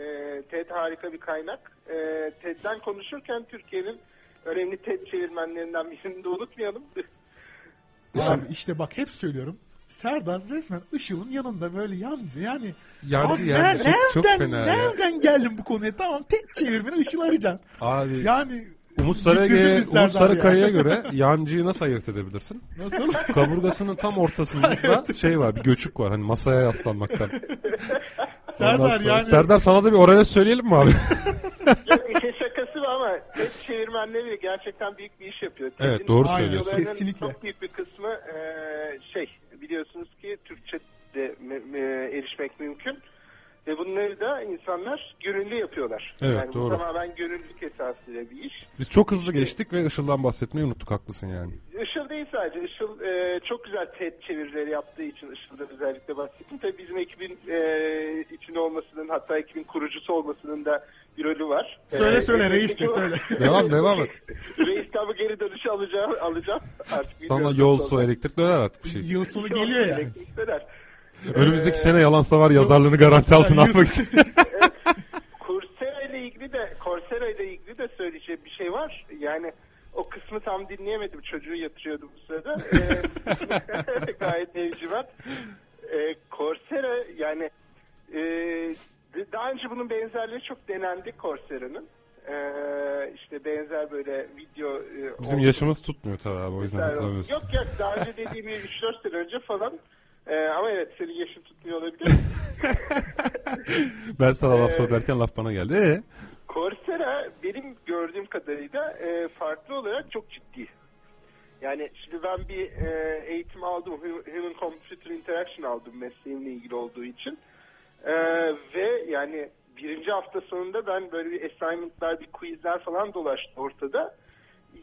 TED harika bir kaynak. E, TED'den konuşurken Türkiye'nin önemli TED çevirmenlerinden birini de unutmayalım. [laughs] Abi işte bak hep söylüyorum. Serdar resmen Işıl'ın yanında böyle yancı yani. Yancı Abi yani, ner- çok- çok nereden, fena ya. nereden geldin bu konuya? Tamam tek çevirmeni Işıl arayacaksın. Abi Yani Umut biz Umut. Sarıkaya'ya göre yancıyı nasıl ayırt edebilirsin? Nasıl? [laughs] Kaburgasının tam ortasında şey var bir göçük var hani masaya yaslanmaktan. [laughs] Serdar sonra- yani. Serdar sana da bir oraya söyleyelim mi abi? [laughs] İşin şakası var ama TED çevirmenleri gerçekten büyük bir iş yapıyor. Evet, TED'in doğru söylüyorsun. Kesinlikle. Çok büyük bir kısmı e, şey biliyorsunuz ki Türkçe de me- me- erişmek mümkün. Ve bunları da insanlar gönüllü yapıyorlar. Evet, yani doğru. Bu tamamen gönüllülük esasıyla bir iş. Biz çok hızlı geçtik ve Işıl'dan bahsetmeyi unuttuk haklısın yani. Işıl değil sadece. Işıl e, çok güzel TED çevirileri yaptığı için Işıl'dan özellikle bahsettim. Tabii bizim ekibin e, içinde olmasının hatta ekibin kurucusu olmasının da bir rolü var. Söyle E, söyle reis de söyle. [laughs] Devam devam et. Reis'ten bu geri dönüşü alacağım. alacağım. Artık Sana yol su elektrik döner artık bir şey. Yıl sonu geliyor yani. elektrik döner. Önümüzdeki sene yalansa var yazarlığını garanti altına almak için. [laughs] Coursera ile ilgili de Coursera ile ilgili de söyleyeceğim bir şey var. Yani o kısmı tam dinleyemedim. Çocuğu yatırıyordum bu sırada. Ee, [laughs] gayet evcimen. Ee, Coursera yani e, daha önce bunun benzerleri çok denendi Coursera'nın. Ee, işte benzer böyle video e, Bizim oldu. yaşımız tutmuyor tabii abi o yüzden Yok hatırlamıyorsun. yok daha önce dediğim gibi 3-4 sene önce falan. Ee, ama evet senin yaşın tutmuyor olabilir. [laughs] Ben sana laf Ee, sokarken laf bana geldi. Ee? Coursera benim gördüğüm kadarıyla e, farklı olarak çok ciddi. Yani şimdi ben bir e, eğitim aldım. Hu- Human Computer Interaction aldım mesleğimle ilgili olduğu için. E, ve yani birinci hafta sonunda ben böyle bir assignment'lar, bir quizler falan dolaştı ortada.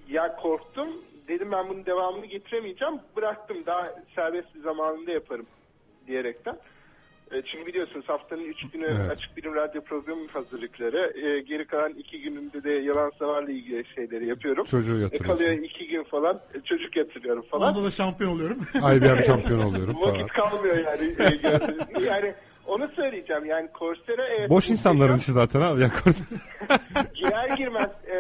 Ya korktum. Dedim ben bunun devamını getiremeyeceğim. Bıraktım. Daha serbest bir zamanında yaparım diyerekten. E, Çünkü biliyorsunuz haftanın üç günü Evet. açık bilim radyo programı hazırlıkları. E, geri kalan iki günümde de yalan savarla ilgili şeyleri yapıyorum. Çocuğu E, kalıyor yatırıyorsun. iki gün falan. e, çocuk yatırıyorum falan. Onda da şampiyon oluyorum. [laughs] IBM şampiyon oluyorum falan. Vakit kalmıyor yani. E, yani Onu söyleyeceğim yani Coursera evet. Boş insanların işi zaten abi. Yani [laughs] Girer girmez e,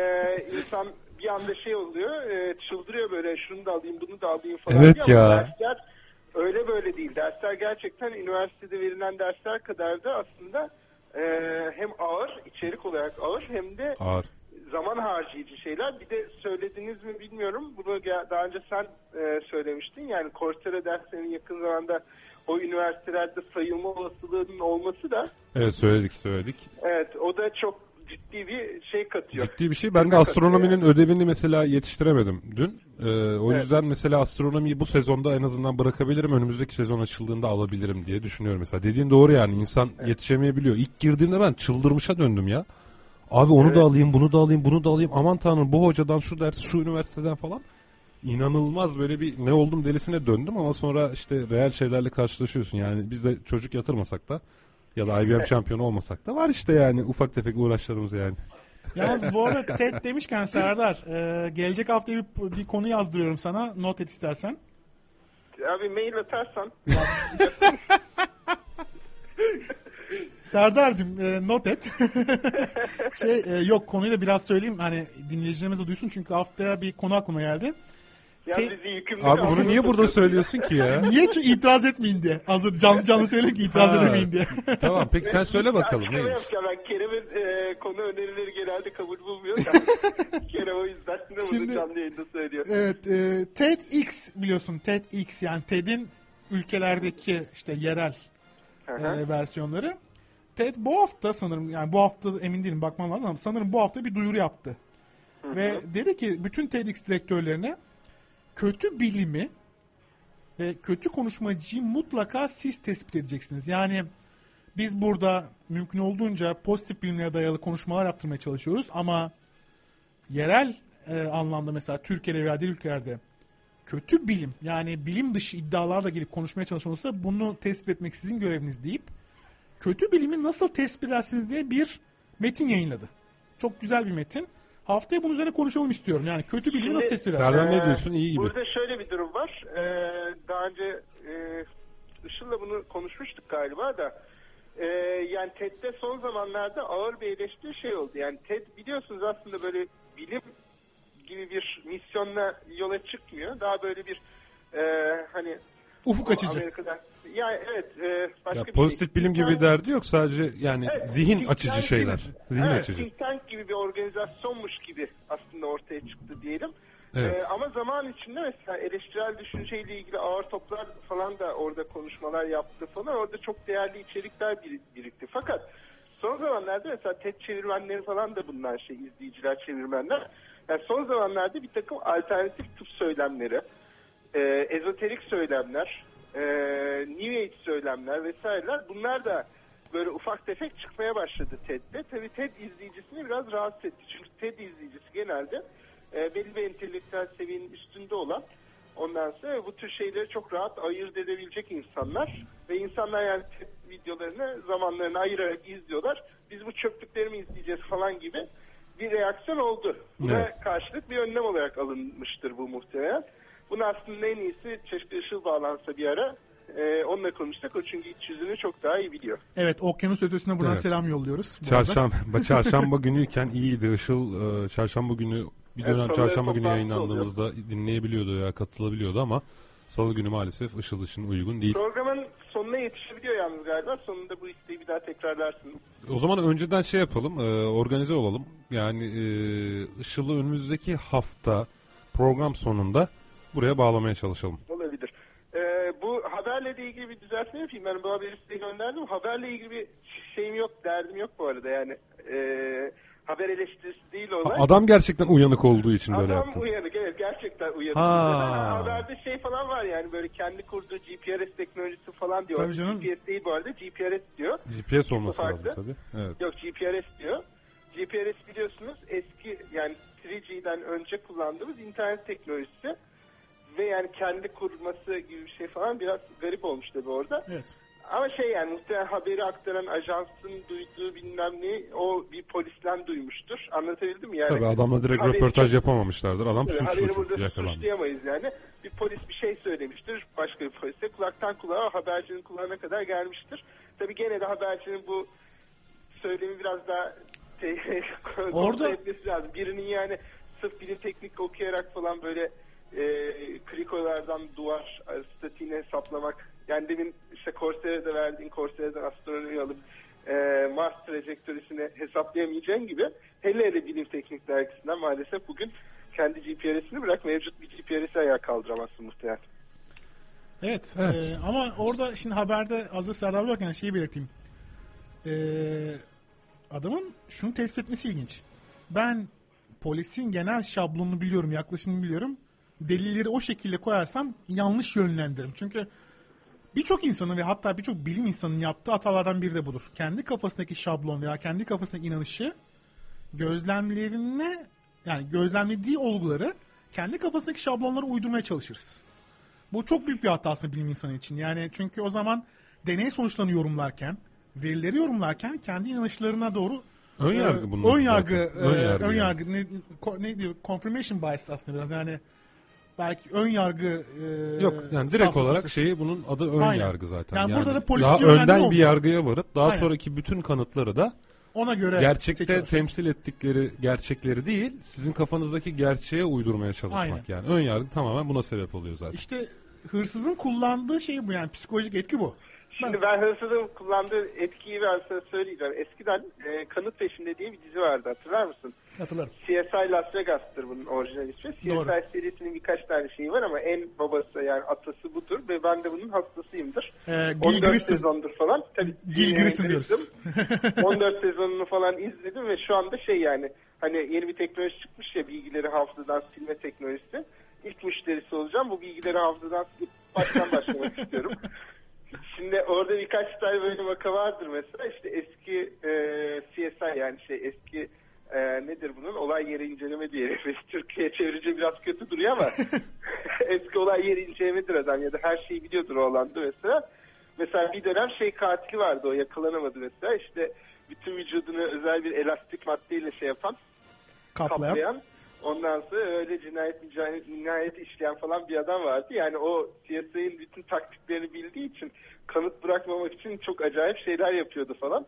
insan bir anda şey oluyor e, çıldırıyor böyle şunu da alayım bunu da alayım falan Evet ama ya. Dersler öyle böyle değil. Dersler gerçekten üniversitede verilen dersler kadar da aslında e, hem ağır içerik olarak ağır hem de Ağır. zaman harcayıcı şeyler. Bir de söylediniz mi bilmiyorum. Bunu daha önce sen e, söylemiştin. Yani Coursera derslerinin yakın zamanda o üniversitelerde sayılma olasılığının olması da Evet söyledik söyledik. evet o da çok ciddi bir şey katıyor. Ciddi bir şey. Ben de astronominin ödevini mesela yetiştiremedim dün. Ee, o Evet. yüzden mesela astronomiyi bu sezonda en azından bırakabilirim. Önümüzdeki sezon açıldığında alabilirim diye düşünüyorum mesela. Dediğin doğru yani insan yetişemeyebiliyor. İlk girdiğimde ben çıldırmışa döndüm ya. Abi onu Evet. da alayım, bunu da alayım, bunu da alayım. Aman tanrım bu hocadan şu ders, şu üniversiteden falan. İnanılmaz böyle bir ne oldum delisine döndüm ama sonra işte reel şeylerle karşılaşıyorsun. Yani biz de çocuk yatırmasak da ya da IBM şampiyonu olmasak da var işte yani ufak tefek uğraşlarımız yani. Yalnız bu arada [laughs] TED demişken Serdar e, gelecek hafta bir, bir konu yazdırıyorum sana. Not et istersen. Abi mail atarsan [laughs] Serdar'cığım e, not et. [laughs] şey e, yok konuyu da biraz söyleyeyim hani dinleyicilerimiz de duysun çünkü haftaya bir konu aklıma geldi. Ya Te- bizi yükümlü Abi bunu niye burada söylüyorsun ki ya? [laughs] Niye çünkü itiraz etmeyin diye. Hazır canlı canlı söyleyeyim ki itiraz Ha. edemeyin diye. [laughs] tamam peki sen söyle bakalım Açıklama neymiş? yapacağım. Ben Kerem'in e, konu önerileri genelde kabul bulmuyor. [laughs] Kerem o yüzden de bunu Şimdi- canlı yayında söylüyor. Evet, e, TEDx biliyorsun TEDx yani TED'in ülkelerdeki işte yerel Hı e, versiyonları. TED bu hafta sanırım yani bu hafta emin değilim bakmam lazım ama sanırım bu hafta bir duyuru yaptı. Ve dedi ki bütün TEDx direktörlerine kötü bilimi ve kötü konuşmacıyı mutlaka siz tespit edeceksiniz. Yani biz burada mümkün olduğunca pozitif bilimlere dayalı konuşmalar yaptırmaya çalışıyoruz ama yerel e, anlamda mesela Türkiye'de veya diğer ülkelerde kötü bilim yani bilim dışı iddialarla gelip konuşmaya çalışılırsa bunu tespit etmek sizin göreviniz deyip kötü bilimi nasıl tespit edersiniz diye bir metin yayınladı. Çok güzel bir metin. Haftaya bunun üzerine konuşalım istiyorum. Yani kötü bilimi Şimdi- nasıl tespit edersiniz? Serdar ne diyorsun? İyi gibi. Burada şöyle bir durum var. Ee, daha önce e, Işıl'la bunu konuşmuştuk galiba da. Ee, yani TED'de son zamanlarda ağır bir eleştiri şey oldu. Yani TED biliyorsunuz aslında böyle bilim gibi bir misyonla yola çıkmıyor. Daha böyle bir e, hani Ufuk açıcı. Amerika'da yani evet e, başka Ya bir pozitif şey. bilim gibi Yani- derdi yok sadece yani Evet, zihin açıcı şeyler. gibi. Zihin evet, açıcı. think tank gibi bir organizasyonmuş gibi aslında ortaya çıktı diyelim. Evet. Ee, ama zaman içinde mesela eleştirel düşünceyle ilgili ağır toplar falan da orada konuşmalar yaptı falan. Orada çok değerli içerikler bir- birikti. Fakat son zamanlarda mesela TED çevirmenleri falan da bundan şey izleyiciler çevirmenler. Yani son zamanlarda bir takım alternatif tıp söylemleri, e, ezoterik söylemler, e, New Age söylemler vesaireler bunlar da böyle ufak tefek çıkmaya başladı TED'de. Tabii TED izleyicisini biraz rahatsız etti. Çünkü TED izleyicisi genelde e, belli bir entelektüel seviyenin üstünde olan ondan sonra bu tür şeyleri çok rahat ayırt edebilecek insanlar ve insanlar yani TED videolarını zamanlarını ayırarak izliyorlar. Biz bu çöplükleri mi izleyeceğiz falan gibi bir reaksiyon oldu. Buna Evet. karşılık bir önlem olarak alınmıştır bu muhtemelen. Bunu aslında en iyisi Çeşke Işıl bağlansa bir ara e, onunla konuşsak o çünkü iç yüzünü çok daha iyi biliyor. Evet okyanus ötesine buradan Evet. selam yolluyoruz. bu arada. Çarşamba, [laughs] çarşamba günüyken iyiydi. Işıl e, çarşamba günü bir dönem Evet, çarşamba günü toplantısı yayınlandığımızda dinleyebiliyordu ya katılabiliyordu ama salı günü maalesef Işıl için uygun değil. Programın sonuna yetişebiliyor yalnız galiba. Sonunda bu isteği bir daha tekrarlarsınız. O zaman önceden şey yapalım, e, organize olalım. Yani e, Işıl'ı önümüzdeki hafta program sonunda buraya bağlamaya çalışalım. Olabilir. Ee, bu haberle de ilgili bir düzeltme yapayım. Ben bu haberi size gönderdim. Haberle ilgili bir şeyim yok, derdim yok bu arada. Yani e, haber eleştirisi değil olay. Adam gerçekten uyanık olduğu için böyle Adam yaptı. uyanık evet gerçekten uyanık. Ha. Haberde şey falan var yani böyle kendi kurduğu GPRS teknolojisi falan diyor. Tabii canım. GPS değil bu arada GPRS diyor. GPS olması Farklı. lazım tabii. Evet. Yok GPRS diyor. GPRS biliyorsunuz eski yani 3G'den önce kullandığımız internet teknolojisi ve yani kendi kurması gibi bir şey falan biraz garip olmuş tabii orada. Evet. Ama şey yani muhtemelen haberi aktaran ajansın duyduğu bilmem ne o bir polisten duymuştur. Anlatabildim mi? Yani Tabii adamla direkt haberi röportaj yapamamışlardır. Adam Tabii, suçlu haberi burada yakalandı. suçlayamayız yani. Bir polis bir şey söylemiştir. Başka bir polise kulaktan kulağa habercinin kulağına kadar gelmiştir. tabii gene de habercinin bu söylemi biraz daha [laughs] Orada- etmesi lazım. Birinin yani sırf bilim teknik okuyarak falan böyle e, krikolardan duvar statiğini hesaplamak. Yani demin işte Coursera'da verdiğin Coursera'dan astronomi alıp e, Mars trajektörisini hesaplayamayacağın gibi hele hele bilim teknik dergisinden maalesef bugün kendi GPRS'ini bırak mevcut bir GPRS'i ayağa kaldıramazsın muhtemelen. Evet. Evet. e, ama orada şimdi haberde hazır Serdar varken şeyi belirteyim. E, adamın şunu tespit etmesi ilginç. Ben polisin genel şablonunu biliyorum, yaklaşımını biliyorum. Delilleri o şekilde koyarsam yanlış yönlendiririm. Çünkü birçok insanın ve hatta birçok bilim insanının yaptığı hatalardan biri de budur. Kendi kafasındaki şablon veya kendi kafasındaki inanışı gözlemlerine yani gözlemlediği olguları kendi kafasındaki şablonlara uydurmaya çalışırız. Bu çok büyük bir hata aslında bilim insanı için. Yani çünkü o zaman deney sonuçlarını yorumlarken, verileri yorumlarken kendi inanışlarına doğru Ön e, yargı bunlar ön yargı, zaten. e, Ön yargı ön yani. yargı ne, ko- ne diyor? Confirmation bias aslında biraz yani belki ön yargı e, Yok yani direkt safsatası. olarak şeyi bunun adı ön Aynen. yargı zaten. Yani Yani, burada da polis daha önden olmuş. bir yargıya varıp daha Aynen. sonraki bütün kanıtları da ona göre gerçekte seçiyor. temsil ettikleri gerçekleri değil sizin kafanızdaki gerçeğe uydurmaya çalışmak Aynen. yani. Ön yargı tamamen buna sebep oluyor zaten. İşte hırsızın kullandığı şey bu yani psikolojik etki bu. Şimdi ben hırsızın kullandığı etkiyi ben sana söyleyeceğim. Eskiden e, Kanıt Peşinde diye bir dizi vardı hatırlar mısın? Hatırlarım. CSI Las Vegas'tır bunun orijinal ismi. CSI Doğru. serisinin birkaç tane şeyi var ama en babası yani atası budur ve ben de bunun hastasıyımdır. Ee, Gil 14 Grissom. sezondur falan. Tabii, Gil Grissom diyoruz. 14 [laughs] sezonunu falan izledim ve şu anda şey yani hani yeni bir teknoloji çıkmış ya bilgileri hafızadan silme teknolojisi. İlk müşterisi olacağım. Bu bilgileri hafızadan silip baştan başlamak [laughs] istiyorum. Şimdi orada birkaç tane böyle vaka vardır mesela işte eski e, CSI yani şey eski e, nedir bunun olay yeri inceleme diye [laughs] Türkiye çevirince biraz kötü duruyor ama [laughs] eski olay yeri incelemedir adam ya da her şeyi biliyordur o alanda mesela. Mesela bir dönem şey katili vardı o yakalanamadı mesela işte bütün vücudunu özel bir elastik maddeyle şey yapan Kaplayan. kaplayan. Ondan sonra öyle cinayet, cinayet, cinayet işleyen falan bir adam vardı. Yani o CSI'nin bütün taktiklerini bildiği için kanıt bırakmamak için çok acayip şeyler yapıyordu falan.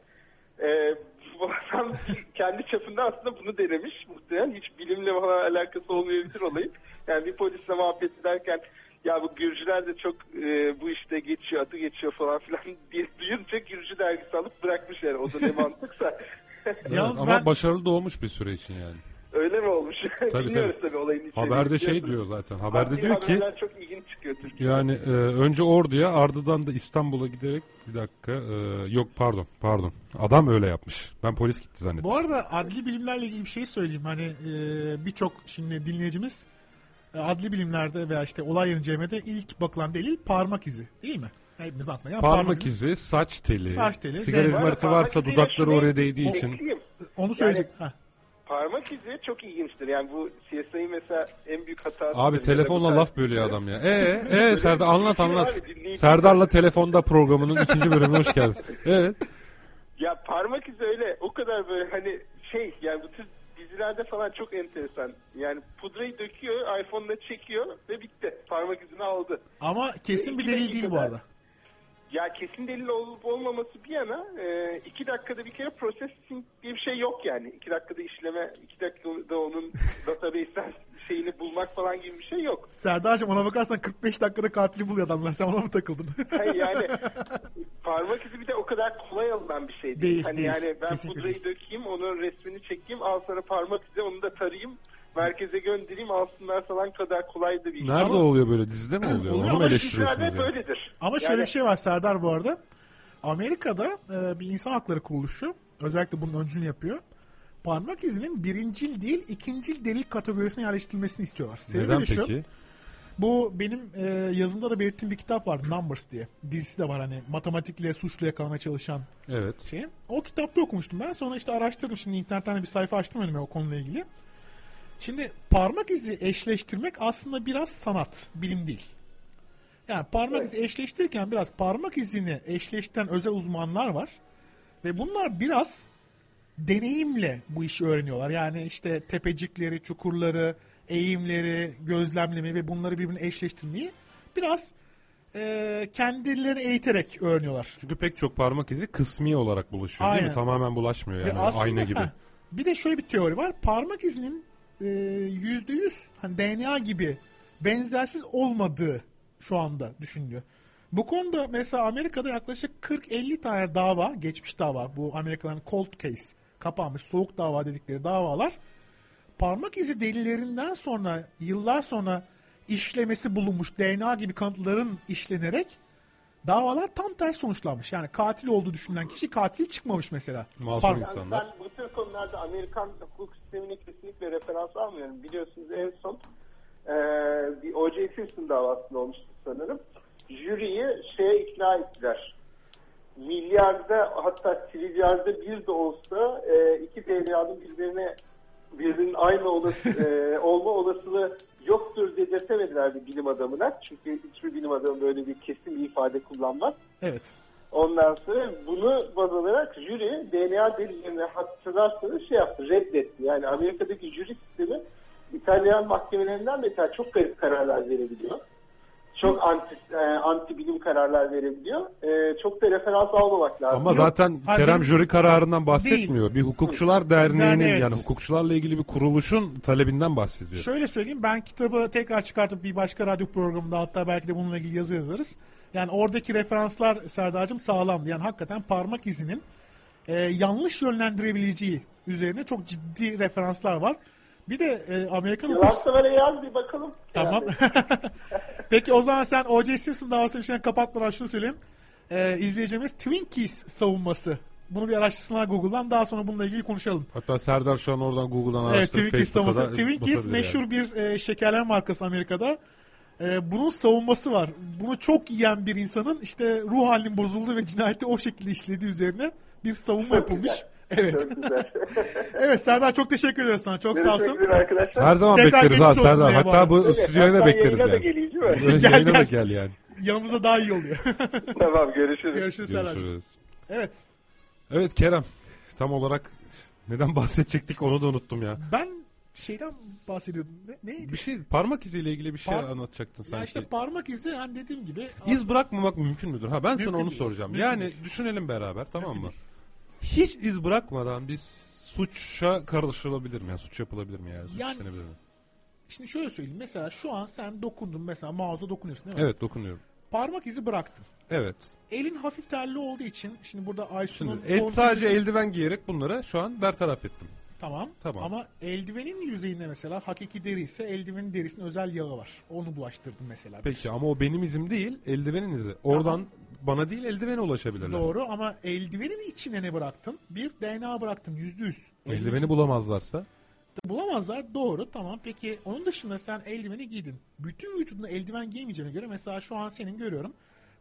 Ee, bu adam [laughs] kendi çapında aslında bunu denemiş. Muhtemelen hiç bilimle falan alakası olmayabilir olayın. Yani bir polisle muhabbet ederken ya bu Gürcüler de çok e, bu işte geçiyor, adı geçiyor falan filan [laughs] diye duyunca Gürcü dergisi alıp bırakmış yani. O da ne mantıksa. [laughs] Yalnız ama ben- başarılı da olmuş bir süre için yani. Öyle mi olmuş? [laughs] Tabii, Bilmiyoruz tabii olayın içeriğini. Haberde şey diyor zaten. Haberde Adli diyor ki haberler çok ilginç çıkıyor Türkiye'de. yani e, önce Ordu'ya ardından da İstanbul'a giderek bir dakika e, yok pardon pardon adam öyle yapmış. Ben polis gitti zannettim. Bu arada adli bilimlerle ilgili bir şey söyleyeyim. Hani e, birçok şimdi dinleyicimiz e, adli bilimlerde veya işte olay yeri incelemede ilk bakılan delil parmak izi değil mi? Hepimiz aklına gelen Parmak izi, saç teli, Saç teli, sigara izmariti Parmak varsa iziyle dudakları şunu oraya değdiği için ekleyeyim. Onu söyleyecek. Ha. Parmak izi çok ilginçtir. Yani bu CSI'nin mesela en büyük hatası. Abi telefonla laf bölüyor adam ya. Ee, ee [laughs] Serdar anlat Abi, anlat. dinleyici- Serdar'la telefonda programının ikinci bölümüne hoş geldin. Evet. Ya parmak izi öyle o kadar böyle hani şey yani bu tür dizilerde falan çok enteresan. Yani pudrayı döküyor, iPhone'la çekiyor ve bitti. Parmak izini aldı. Ama kesin bir delil değil bu arada. Ya kesin delil olup olmaması bir yana e, iki dakikada bir kere processing diye bir şey yok yani. İki dakikada işleme, iki dakikada onun database'den şeyini bulmak falan gibi bir şey yok. Serdar'cığım ona bakarsan 45 dakikada katili buluyor adamlar. Sen ona mı takıldın? [laughs] Hayır yani parmak izi bir de o kadar kolay alınan bir şey değil. Değil, hani değil. yani ben Kesinlikle pudrayı değil. dökeyim, onun resmini çekeyim, al sana parmak izi, onu da tarayayım, merkeze göndereyim, alsınlar falan kadar kolay da bir iş. Nerede Ama oluyor böyle dizide mi oluyor? Oluyor Onu ama mu eleştiriyorsunuz dizilerde yani? böyledir. Ama şöyle Yani- bir şey var Serdar bu arada. Amerika'da e, bir insan hakları kuruluşu özellikle bunun öncülüğünü yapıyor. Parmak izinin birincil değil ikincil delil kategorisine yerleştirilmesini istiyorlar. Sebebi Neden de şu. peki? Bu benim e, yazımda da belirttiğim bir kitap vardı Numbers diye. Dizisi de var hani matematikle suçlu yakalamaya çalışan Evet. şey. O kitapta okumuştum ben. Sonra işte araştırdım. Şimdi internetten bir sayfa açtım önüme o konuyla ilgili. Şimdi parmak izi eşleştirmek aslında biraz sanat, bilim değil. Yani parmak izi eşleştirirken biraz parmak izini eşleştiren özel uzmanlar var. Ve bunlar biraz deneyimle bu işi öğreniyorlar. Yani işte tepecikleri, çukurları, eğimleri, gözlemlemi ve bunları birbirine eşleştirmeyi biraz e, kendilerini eğiterek öğreniyorlar. Çünkü pek çok parmak izi kısmi olarak bulaşıyor değil Aynen. mi? Tamamen bulaşmıyor Ve yani aslında- ayna gibi. ha, bir de şöyle bir teori var. Parmak izinin yüzde yüz hani DNA gibi benzersiz olmadığı şu anda düşünülüyor. Bu konuda mesela Amerika'da yaklaşık 40-50 tane dava, geçmiş dava, bu Amerikalıların cold case, kapanmış soğuk dava dedikleri davalar parmak izi delillerinden sonra yıllar sonra işlemesi bulunmuş DNA gibi kanıtların işlenerek davalar tam ters sonuçlanmış. Yani katil olduğu düşünülen kişi katil çıkmamış mesela. Masum Par- insan. Yani ben bu tür konularda Amerikan hukuk sistemine kesinlikle referans almıyorum. Biliyorsunuz en son e, bir O.J. Simpson davasında olmuştu sanırım. Jüriyi şeye ikna ettiler. Milyarda hatta trilyarda bir de olsa e, iki DNA'nın birbirine birbirinin aynı olası, [laughs] e, olma olasılığı yoktur dedirtemediler bir bilim adamına. Çünkü hiçbir bilim adamı böyle bir kesin bir ifade kullanmaz. Evet. Ondan sonra bunu baz alarak jüri DNA delillerini hatırlarsanız şey yaptı, reddetti. Yani Amerika'daki jüri sistemi İtalyan mahkemelerinden beter çok garip kararlar verebiliyor. Çok anti, e, anti bilim kararlar verebiliyor. E, çok da referans almamak lazım. Ama Yok, zaten hayır, Kerem jüri kararından bahsetmiyor. Bir hukukçular derneğinin Derneği, evet. yani hukukçularla ilgili bir kuruluşun talebinden bahsediyor. Şöyle söyleyeyim ben kitabı tekrar çıkartıp bir başka radyo programında hatta belki de bununla ilgili yazı yazarız. Yani oradaki referanslar Serdar'cığım sağlamdı. Yani hakikaten parmak izinin e, yanlış yönlendirebileceği üzerine çok ciddi referanslar var. Bir de e, Amerikan hukuk... Varsa böyle yaz bir bakalım. Tamam. Yani. [laughs] Peki o zaman sen O.J. Simpson davasını şimdi kapatmadan şunu söyleyeyim. Ee, izleyeceğimiz Twinkies savunması. Bunu bir araştırsınlar Google'dan. Daha sonra bununla ilgili konuşalım. Hatta Serdar şu an oradan Google'dan Evet araştırıp Twinkies Facebook'a savunması. Twinkies meşhur yani. bir e, şekerleme markası Amerika'da. E, bunun savunması var. Bunu çok yiyen bir insanın işte ruh halinin bozulduğu ve cinayeti o şekilde işlediği üzerine bir savunma yapılmış. Evet. Çok güzel. [laughs] evet Serdar çok teşekkür ederiz sana. Çok sağ olsun. Arkadaşlar. Her zaman Tekrar bekleriz ha geçmiş olsun Serdar. diye bu Hatta arada. bu Evet, stüdyoya da hatta bekleriz yayına da yani. geleyim değil mi? Gel, Yayına da gel. gel yani. Yanımıza daha iyi oluyor. [laughs] tamam görüşürüz. Görüşürüz Serdar'cığım. Görüşürüz. Evet. Evet Kerem. Tam olarak neden bahsedecektik onu da unuttum ya. Ben şeyden bahsediyordum. Ne, neydi? Bir şey parmak iziyle ilgili bir şey Par- anlatacaktın Ya sanki. işte parmak izi hani dediğim gibi İz bırakmamak mümkün müdür? Ha ben Mümkün sana onu değil. soracağım. Mümkün yani değil. düşünelim beraber tamam mı? Hiç iz bırakmadan bir suça karışılabilir mi? Yani suç yapılabilir mi yani? Suç Yani- işlenebilir mi? şimdi şöyle söyleyeyim. Mesela şu an sen dokundun mesela mouse'a dokunuyorsun değil mi? Evet dokunuyorum. Parmak izi bıraktın. Evet. Elin hafif terli olduğu için şimdi burada Aysun'un Şimdi el, kol sadece çizgisi- eldiven giyerek bunları şu an bertaraf ettim. Tamam. Tamam. Ama eldivenin yüzeyinde mesela hakiki deri ise eldivenin derisinin özel yağı var. Onu bulaştırdım mesela. Peki ama o benim izim değil, eldivenin izi. Oradan bana değil eldivene ulaşabilirler. Doğru ama eldivenin içine ne bıraktın? Bir DNA bıraktın yüzde yüz. Eldiveni bulamazlarsa Bulamazlar doğru tamam peki onun dışında sen eldiveni giydin. Bütün vücuduna eldiven giymeyeceğine göre mesela şu an senin görüyorum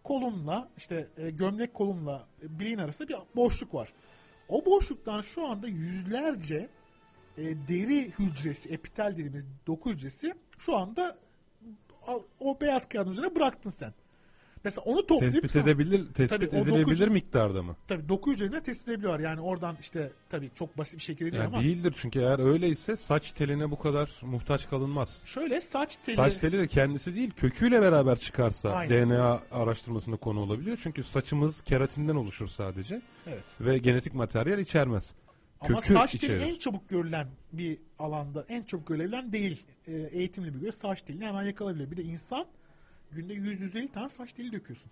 kolunla işte e, gömlek kolunla e, bileğin arasında bir boşluk var. O boşluktan şu anda yüzlerce e, deri hücresi epitel dediğimiz doku hücresi şu anda al- o beyaz kağıdın üzerine bıraktın sen. Mesela onu toplayıp tespit edebilir, tespit Tabii, edilebilir dokucu- miktarda mı? tabii doku hücrelerini tespit edebiliyorlar. Yani oradan işte tabii çok basit bir şekilde değil Yani ama değildir çünkü eğer öyleyse saç teline bu kadar muhtaç kalınmaz. şöyle saç teli Saç teli de kendisi değil köküyle beraber çıkarsa Aynen. DNA araştırmasında konu olabiliyor. Çünkü saçımız keratinden oluşur sadece Evet. ve genetik materyal içermez. Ama Kökü saç teli içerir. en çabuk görülen bir alanda, en çabuk görülen değil. E, eğitimli bir göre saç telini hemen yakalayabilir. Bir de insan günde 100-150 tane saç teli döküyorsun.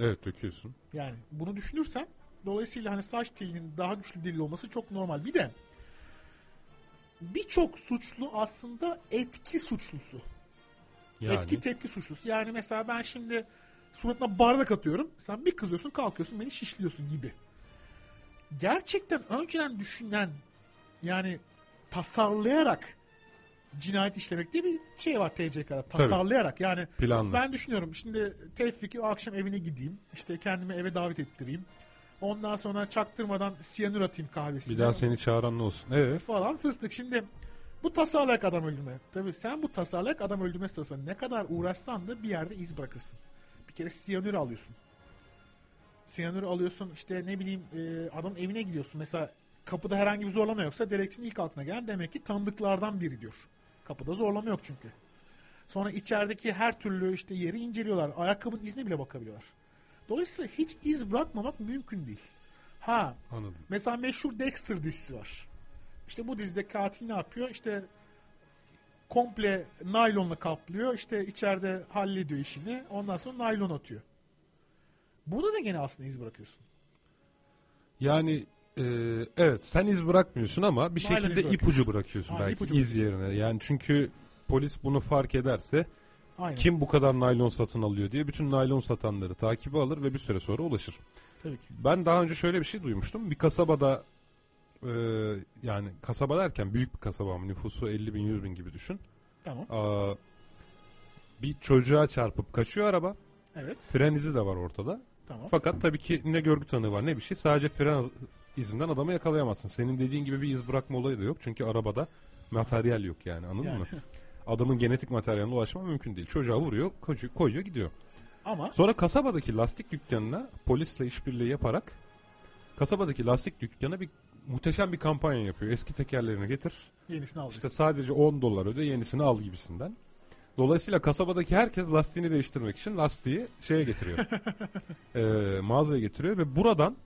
Evet döküyorsun. Yani bunu düşünürsen dolayısıyla hani saç telinin daha güçlü delil olması çok normal. Bir de birçok suçlu aslında etki suçlusu. Yani Etki tepki suçlusu. Yani mesela ben şimdi suratına bardak atıyorum. Sen bir kızıyorsun kalkıyorsun beni şişliyorsun gibi. Gerçekten önceden düşünen yani tasarlayarak cinayet işlemek diye bir şey var TCK'da. Tasarlayarak yani planlı. ben düşünüyorum şimdi Tevfik'i akşam evine gideyim. işte kendimi eve davet ettireyim. Ondan sonra çaktırmadan siyanür atayım kahvesine. Bir daha seni çağıran ne olsun? Evet. Falan fıstık. Şimdi bu tasarlayak adam öldürme. Tabii sen bu tasarlayak adam öldürme sırasında ne kadar uğraşsan da bir yerde iz bırakırsın. Bir kere siyanür alıyorsun. Siyanür alıyorsun işte ne bileyim e, adamın evine gidiyorsun. Mesela kapıda herhangi bir zorlama yoksa dedektifin ilk aklına gelen demek ki tanıdıklardan biri diyor. Kapıda zorlama yok çünkü. Sonra içerideki her türlü işte yeri inceliyorlar. Ayakkabının izine bile bakabiliyorlar. Dolayısıyla hiç iz bırakmamak mümkün değil. Ha Anladım. mesela meşhur Dexter dizisi var. İşte bu dizide katil ne yapıyor? İşte komple naylonla kaplıyor. İşte içeride hallediyor işini. Ondan sonra naylon atıyor. Burada da gene aslında iz bırakıyorsun. Yani e, evet sen iz bırakmıyorsun ama bir iz şekilde bırakıyorsun. ipucu bırakıyorsun Aynen, belki ipucu iz bırakıyorsun. yerine. Yani çünkü polis bunu fark ederse Aynen. kim bu kadar naylon satın alıyor diye bütün naylon satanları takibe alır ve bir süre sonra ulaşır. Tabii ki. Ben daha önce şöyle bir şey duymuştum. Bir kasabada e, yani kasaba derken büyük bir kasaba ama nüfusu 50 bin 100 bin gibi düşün. Tamam. Aa, bir çocuğa çarpıp kaçıyor araba. Evet. Fren izi de var ortada. Tamam. Fakat tabii ki ne görgü tanığı var ne bir şey. Sadece fren izinden adamı yakalayamazsın. Senin dediğin gibi bir iz bırakma olayı da yok. Çünkü arabada materyal yok yani anladın Yani. mı? [laughs] Adamın genetik materyaline ulaşma mümkün değil. Çocuğa vuruyor, koyuyor, koyuyor gidiyor. Ama Sonra kasabadaki lastik dükkanına polisle işbirliği yaparak kasabadaki lastik dükkanına bir muhteşem bir kampanya yapıyor. Eski tekerlerini getir. yenisini alacak. İşte sadece 10 dolar öde yenisini al gibisinden. Dolayısıyla kasabadaki herkes lastiğini değiştirmek için lastiği şeye getiriyor. [laughs] Ee, mağazaya getiriyor ve buradan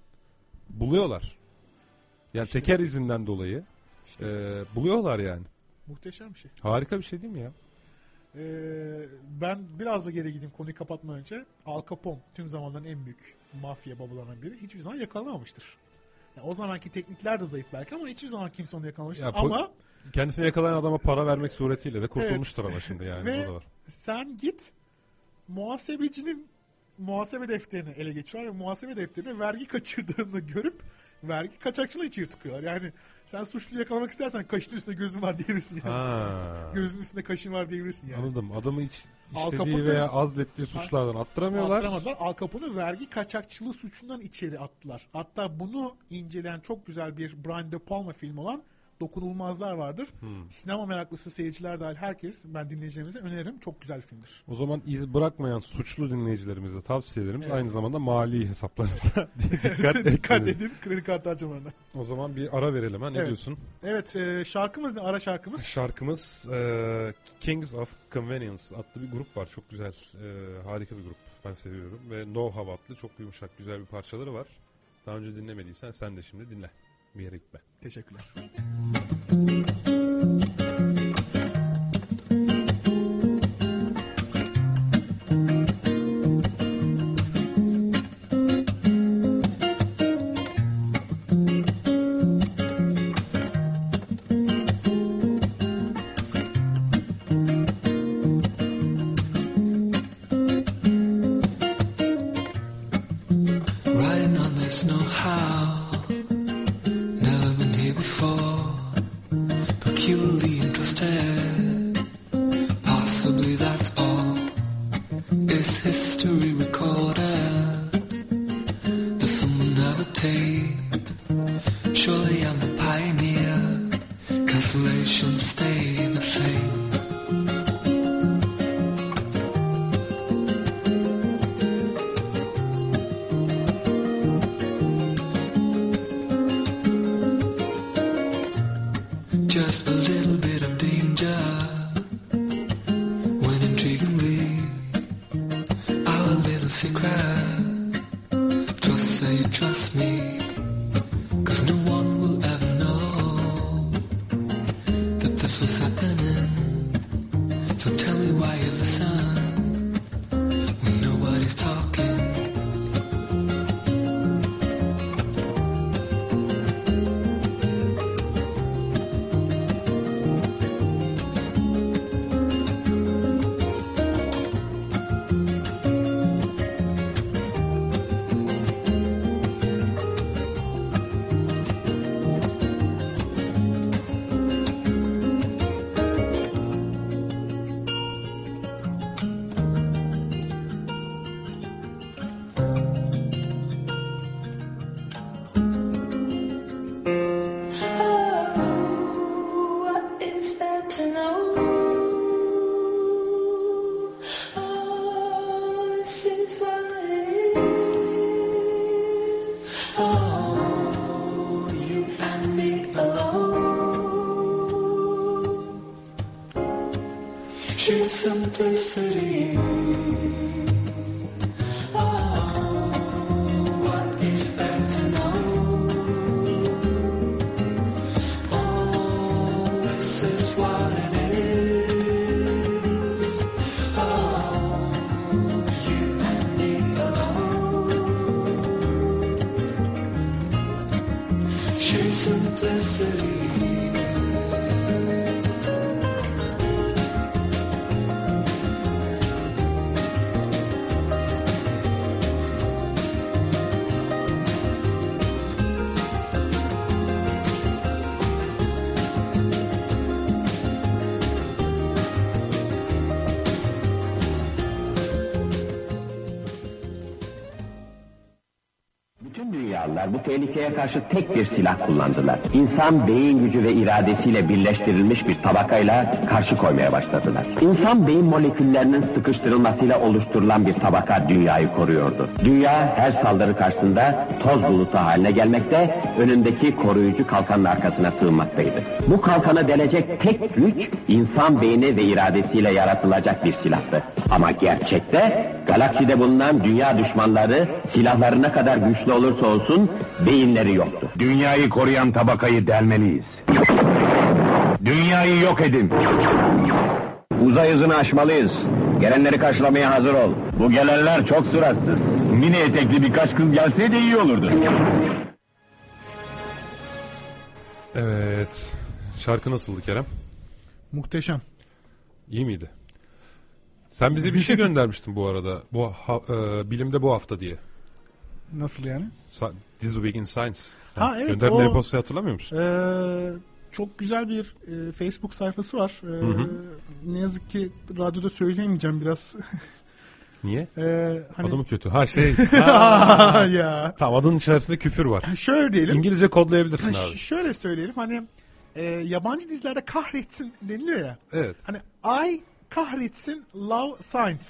buluyorlar. Yani teker izinden dolayı İşte e, buluyorlar yani. muhteşem bir şey. Harika bir şey değil mi ya? Ee, ben biraz da geri gideyim konuyu kapatmadan önce. Al Capone tüm zamanların en büyük mafya babalarından biri. Hiçbir zaman yakalanamamıştır. Yani o zamanki teknikler de zayıf belki ama hiçbir zaman kimse onu yakalamamıştır. Ya, ama Kendisini yakalayan adama para vermek suretiyle de kurtulmuştur ama şimdi yani. Ve- var. sen git muhasebecinin muhasebe defterini ele geçiriyorlar ve muhasebe defterine vergi kaçırdığını görüp vergi kaçakçılığı içeri tıkıyorlar. Yani sen suçluyu yakalamak istersen kaşın üstünde gözün var diyebilirsin yani. Ha. Gözün üstünde kaşın var diyebilirsin yani. Anladım. Adamı hiç Al işlediği veya azlettiği suçlardan attıramıyorlar. Attıramadılar. Al Capone'u vergi kaçakçılığı suçundan içeri attılar. Hatta bunu inceleyen çok güzel bir Brian De Palma film olan Dokunulmazlar vardır. Hmm. Sinema meraklısı seyirciler dahil herkes ben dinleyicilerimize öneririm. Çok güzel filmdir. O zaman iz bırakmayan suçlu dinleyicilerimize tavsiyelerimiz Evet. aynı zamanda mali hesaplarınıza [laughs] [laughs] dikkat, Dikkat edin kredi kartı harcamalarına. O zaman bir ara verelim ha ne Evet. diyorsun? Evet e, şarkımız ne? Ara şarkımız. Şarkımız e, Kings of Convenience adlı bir grup var. Çok güzel, e, harika bir grup. Ben seviyorum. Ve No How adlı çok yumuşak, güzel bir parçaları var. Daha önce dinlemediysen sen de şimdi dinle. Bir yere gitme. Teşekkürler. Bu tehlikeye karşı tek bir silah kullandılar. İnsan beyin gücü ve iradesiyle birleştirilmiş bir tabakayla karşı koymaya başladılar. İnsan beyin moleküllerinin sıkıştırılmasıyla oluşturulan bir tabaka dünyayı koruyordu. Dünya her saldırı karşısında toz bulutu haline gelmekte, önündeki koruyucu kalkanın arkasına sığınmaktaydı. Bu kalkanı delecek tek güç insan beyni ve iradesiyle yaratılacak bir silahtı. Ama gerçekte galakside bulunan dünya düşmanları silahları ne kadar güçlü olursa olsun beyinleri yoktu. Dünyayı koruyan tabakayı delmeliyiz. Dünyayı yok edin. Uzay hızını aşmalıyız. Gelenleri karşılamaya hazır ol. Bu gelenler çok suratsız. Mini etekli birkaç kız gelseydi iyi olurdu. Evet. Şarkı nasıldı Kerem? Muhteşem. İyi miydi? Sen bize bir şey göndermiştin bu arada. Bu ha- e, bilimde bu hafta diye. Nasıl yani? Sa- This Week in Science. Sen Ha, evet, gönderdiğin o- e-postayı hatırlamıyor musun? Ee, çok güzel bir e, Facebook sayfası var. Hı. Ne yazık ki radyoda söyleyemeyeceğim biraz. [laughs] Niye? Ee, hani... Adı mı kötü? Ha şey. [laughs] Ha. ya. tamam adının içerisinde küfür var. Şöyle diyelim. İngilizce kodlayabilirsin abi. şöyle söyleyelim hani e, yabancı dizilerde kahretsin deniliyor ya. Evet. Hani I kahretsin love science.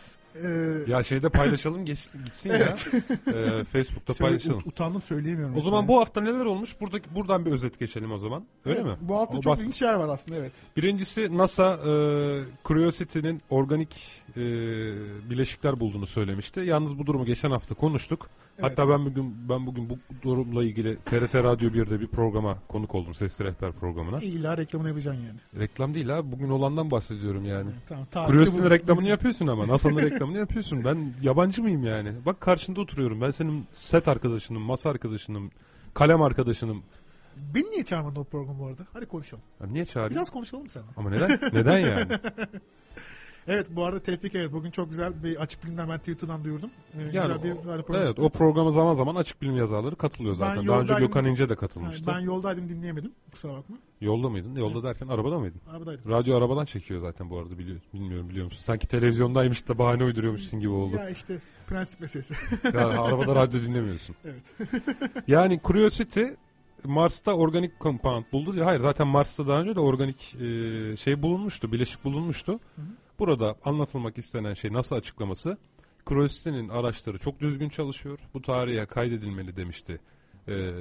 Ee, Ya şeyde paylaşalım geçsin gitsin Evet. ya. Ee, Facebook'ta söyle- paylaşalım. ut- utandım söyleyemiyorum. O zaman bu hafta neler olmuş? Buradaki buradan bir özet geçelim o zaman. Öyle mi? Bu hafta O çok ilginç yer var aslında evet. Birincisi NASA e, Curiosity'nin organik e, bileşikler bulduğunu söylemişti. Yalnız bu durumu geçen hafta konuştuk. Hatta ben bugün ben bugün bu durumla ilgili TRT Radyo 1'de bir programa konuk oldum. Sesli Rehber programına. İlla reklamını yapacaksın yani. Reklam değil ha. Bugün olandan bahsediyorum yani. Tamam, Curiosity'nin bu- reklamını [laughs] yapıyorsun ama NASA'nın reklamını yapıyorsun. Ben yabancı mıyım yani? Bak karşında oturuyorum. Ben senin set arkadaşınım, masa arkadaşınım, kalem arkadaşınım. Beni niye çağırmadın o programı bu arada? Hadi konuşalım. Ya niye çağırayım? Biraz konuşalım seninle? Ama neden? Neden yani? [laughs] Evet bu arada Tevfik evet bugün çok güzel bir açık bilimden ben Twitter'dan duyurdum. Ee, Yani güzel o- bir programı evet o programa zaman zaman açık bilim yazarları katılıyor zaten. Daha önce. Gökhan İnce de Yani katılmıştı. ben yoldaydım dinleyemedim. Kusura bakma. Yolda mıydın? Yolda derken arabada mıydın? Arabadaydım. Radyo arabadan çekiyor zaten bu arada biliyor, bilmiyorum biliyor musun? Sanki televizyondaymış da bahane uyduruyormuşsun gibi oldu. Ya işte prensip meselesi. [laughs] Ya, arabada radyo dinlemiyorsun. evet. [laughs] Yani Curiosity Mars'ta organik compound buldu. Hayır zaten Mars'ta daha önce de organik e, şey bulunmuştu, bileşik bulunmuştu. Burada anlatılmak istenen şey nasıl açıklaması? Curiosity'nin araçları çok düzgün çalışıyor. Bu tarihe kaydedilmeli demişti e,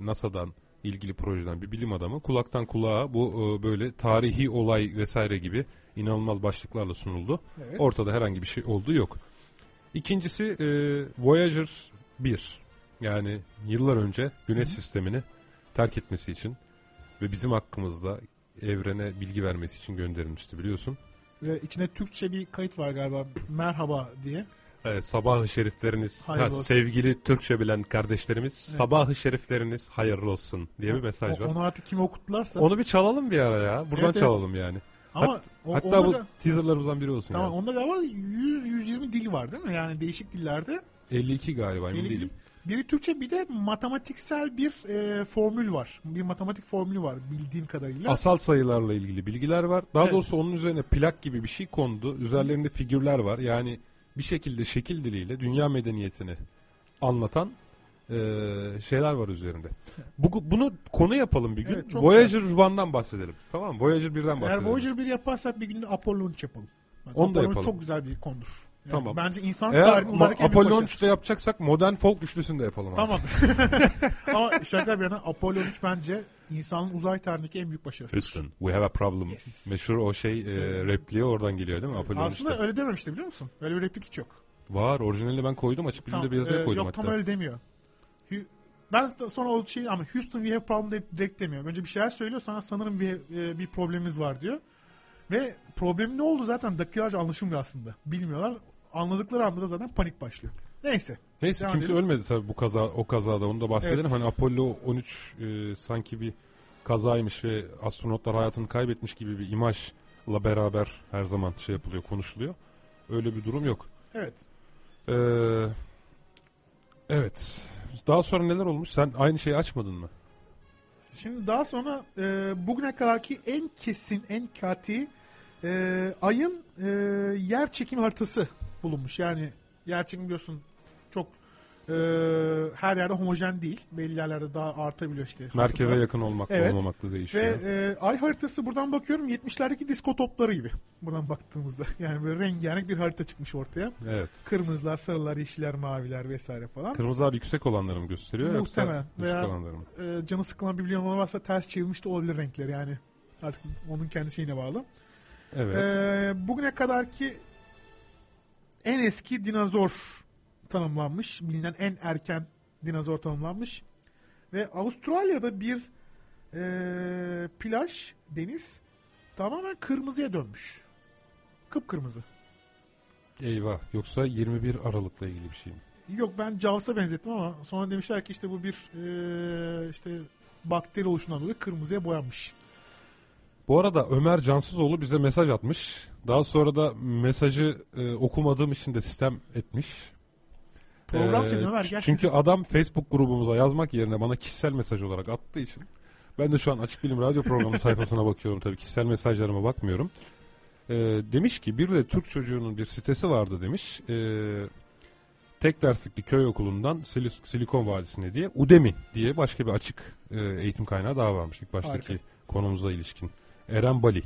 NASA'dan ilgili projeden bir bilim adamı. Kulaktan kulağa bu e, böyle tarihi olay vesaire gibi inanılmaz başlıklarla sunuldu. Evet. Ortada herhangi bir şey olduğu yok. İkincisi e, Voyager 1. Yani yıllar önce Güneş sistemini terk etmesi için ve bizim hakkımızda evrene bilgi vermesi için gönderilmişti biliyorsun. Ve içinde Türkçe bir kayıt var galiba. Merhaba diye. Evet, sabahı şerifleriniz, Hayırlı ha, olsun. sevgili Türkçe bilen kardeşlerimiz, sabahı şerifleriniz hayırlı olsun diye bir mesaj O- var. Onu artık kim okuttularsa. Onu bir çalalım bir ara ya. Buradan Evet, evet. çalalım yani. Ama o, Hatta bu da- teaserlarımızdan biri olsun Tamam yani. onda galiba 100-120 dil var değil mi? Yani değişik dillerde. 52 galiba emin 50 değilim. Biri Türkçe bir de matematiksel bir e, formül var. Bir matematik formülü var bildiğim kadarıyla. Asal sayılarla ilgili bilgiler var. Daha Evet. doğrusu onun üzerine plak gibi bir şey kondu. Üzerlerinde figürler var. Yani bir şekilde şekil diliyle dünya medeniyetini anlatan eee, şeyler var üzerinde. Bu, bunu konu yapalım bir gün. Evet, Voyager 1'dan bahsedelim. Tamam mı? Voyager 1'den Eğer bahsedelim. Voyager 1 yaparsak bir günde Apollo 13 yapalım. Yani Onu da Apollo yapalım. çok güzel bir konudur. Tamam. Bence insan Eğer tarihinin uzaydaki en büyük Apollo başarısı. 13'te yapacaksak modern folk üçlüsünü de yapalım abi. Tamam. [laughs] Ama şaka bir yana Apollo 13 bence insanın uzay tarihindeki en büyük başarısı. Houston, we have a problem. Yes. Meşhur o şey e, repliği oradan geliyor değil mi? Apollo Aslında 13'te. öyle dememişti biliyor musun? Öyle bir replik hiç yok. Var. Orijinalini ben koydum. Açık bilimde bir yazıya e, koydum yok hatta. tam öyle demiyor. Hu- Ben de sonra o şey ama Houston we have problem de direkt demiyor. Önce bir şeyler söylüyor sana sanırım bir, e, bir problemimiz var diyor. Ve problemin ne oldu zaten dakikalarca anlaşılmıyor aslında. Bilmiyorlar. Anladıkları anda da zaten panik başlıyor. Neyse. Neyse Devam kimse edelim. ölmedi tabii bu kaza o kazada onu da bahsedelim. Evet. Hani Apollo 13 e, sanki bir kazaymış ve astronotlar hayatını kaybetmiş gibi bir imajla beraber her zaman şey yapılıyor, konuşuluyor. Öyle bir durum yok. Evet. Ee, evet. Daha sonra neler olmuş? Sen aynı şeyi açmadın mı? Şimdi daha sonra e, bugüne kadarki en kesin, en kati e, ayın e, yer çekimi haritası bulunmuş. Yani yer çekimi biliyorsun çok e, her yerde homojen değil. Belli yerlerde daha artabiliyor işte. Merkeze hassasiyet. yakın olmakla Evet. olmamakla Ve değişiyor. e, ay haritası buradan bakıyorum 70'lerdeki disko topları gibi. Buradan baktığımızda. [laughs] Yani böyle rengarenk bir harita çıkmış ortaya. Evet. Kırmızılar, sarılar, yeşiller, maviler vesaire falan. Kırmızılar yüksek olanları mı gösteriyor Muhtemelen. yoksa düşük Veya- olanları mı? e, canı sıkılan bir bilyonlar varsa ters çevirmiş de olabilir renkleri yani. Artık onun kendi şeyine bağlı. Evet. E, bugüne kadarki en eski dinozor tanımlanmış. Bilinen en erken dinozor tanımlanmış. Ve Avustralya'da bir e, plaj, deniz tamamen kırmızıya dönmüş. Kıpkırmızı. Eyvah. Yoksa 21 Aralık'la ilgili bir şey mi? Yok ben Jaws'a benzettim ama sonra demişler ki işte bu bir e, işte bakteri oluşundan dolayı kırmızıya boyanmış. Bu arada Ömer Cansızoğlu bize mesaj atmış. Daha sonra da mesajı e, okumadığım için de sistem etmiş. Program Ee, senin Ömer gerçekten. Çünkü adam Facebook grubumuza yazmak yerine bana kişisel mesaj olarak attığı için ben de şu an Açık Bilim Radyo programı sayfasına [laughs] bakıyorum tabii kişisel mesajlarıma bakmıyorum. Ee, demiş ki bir de Türk çocuğunun bir sitesi vardı demiş. Ee, tek derslik bir köy okulundan Sil- Silikon Vadisi'ne diye Udemy diye başka bir açık e, eğitim kaynağı daha varmış ilk baştaki Harika. konumuza ilişkin. Eren Bali.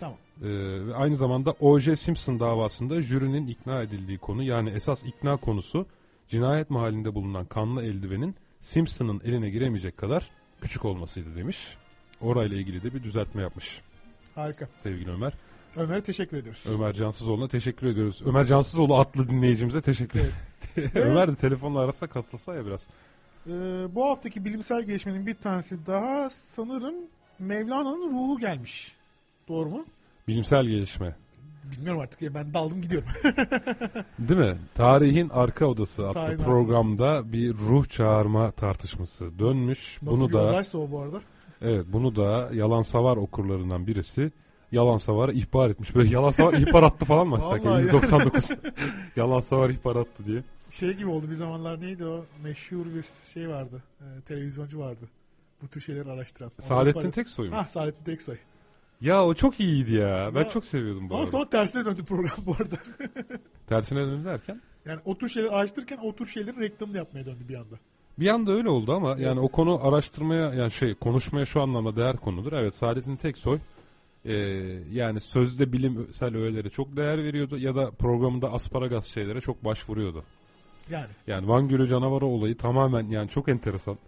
Tamam. Ee, ve aynı zamanda O.J. Simpson davasında jürinin ikna edildiği konu yani esas ikna konusu cinayet mahallinde bulunan kanlı eldivenin Simpson'ın eline giremeyecek kadar küçük olmasıydı demiş. Orayla ilgili de bir düzeltme yapmış Harika. sevgili Ömer. Ömer'e teşekkür ediyoruz. Ömer Cansızoğlu'na teşekkür ediyoruz. Ömer Cansızoğlu adlı dinleyicimize teşekkür Evet. [laughs] Ömer de telefonla arasa katlasa ya biraz. Ee, bu haftaki bilimsel gelişmenin bir tanesi daha sanırım Mevlana'nın ruhu gelmiş. Doğru mu? Bilimsel gelişme. Bilmiyorum artık ya ben daldım gidiyorum. [laughs] Değil mi? Tarihin Arka Odası adlı Tarihin programda bir ruh çağırma tartışması dönmüş. Nasıl Bunu bir da o bu arada. Evet bunu da Yalan Savar okurlarından birisi Yalan Savar'a ihbar etmiş. Böyle Yalan Savar ihbar attı falan mı açsak? ya? Vallahi ya. 199 Yalan Savar ihbar attı diye. Şey gibi oldu bir zamanlar neydi o meşhur bir şey vardı. Ee, televizyoncu vardı. Bu tür şeyleri araştıran. Saadettin Teksoy mu? Ha Saadettin Teksoy. Ya o çok iyiydi ya. Ben Ya- çok seviyordum bu Ama sonra tersine döndü program [laughs] bu arada. Tersine döndü derken. Yani o tür şeyleri araştırırken o tür şeylerin reklamını yapmaya döndü bir anda. Bir anda öyle oldu ama yani Evet. o konu araştırmaya yani şey konuşmaya şu anlamda değer konudur. Evet Saadettin Teksoy e, yani sözde bilimsel öğelere çok değer veriyordu ya da programında asparagas şeylere çok başvuruyordu. Yani. Yani Van Gölü canavarı olayı tamamen yani çok enteresan.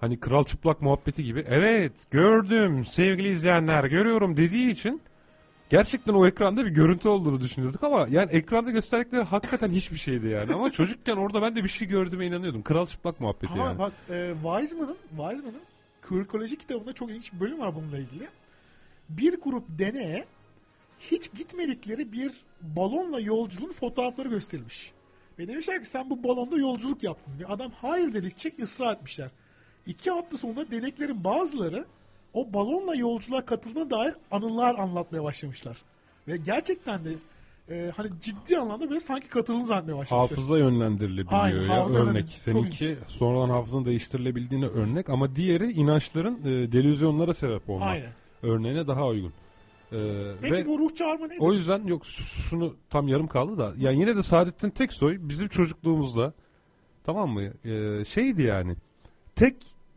Hani kral çıplak muhabbeti gibi. Evet gördüm sevgili izleyenler görüyorum dediği için gerçekten o ekranda bir görüntü olduğunu düşünüyorduk ama yani ekranda gösterdikleri hakikaten hiçbir şeydi yani. Ama çocukken orada ben de bir şey gördüğüme inanıyordum. Kral çıplak muhabbeti Ama yani. bak e, Weizmann'ın Weizmann'ın Kürkoloji kitabında çok ilginç bir bölüm var bununla ilgili. Bir grup deneye hiç gitmedikleri bir balonla yolculuğun fotoğrafları gösterilmiş. Ve demişler ki sen bu balonda yolculuk yaptın. Ve adam hayır dedikçe ısrar etmişler. İki hafta sonunda deneklerin bazıları o balonla yolculuğa katıldığına dair anılar anlatmaya başlamışlar. Ve gerçekten de e, hani ciddi anlamda böyle sanki katıldığını zannetmeye başlamışlar. Hafıza yönlendirilebiliyor Aynen, ya hafıza örnek. yönlendir- Seninki ilginç. sonradan hafızanın değiştirilebildiğine örnek ama diğeri inançların e, delüzyonlara sebep olma Aynen. örneğine daha uygun. E, Peki ve bu ruh çağırma nedir? O yüzden yok şunu tam yarım kaldı da yani yine de Saadettin Teksoy bizim çocukluğumuzda tamam mı Ee, şeydi yani tek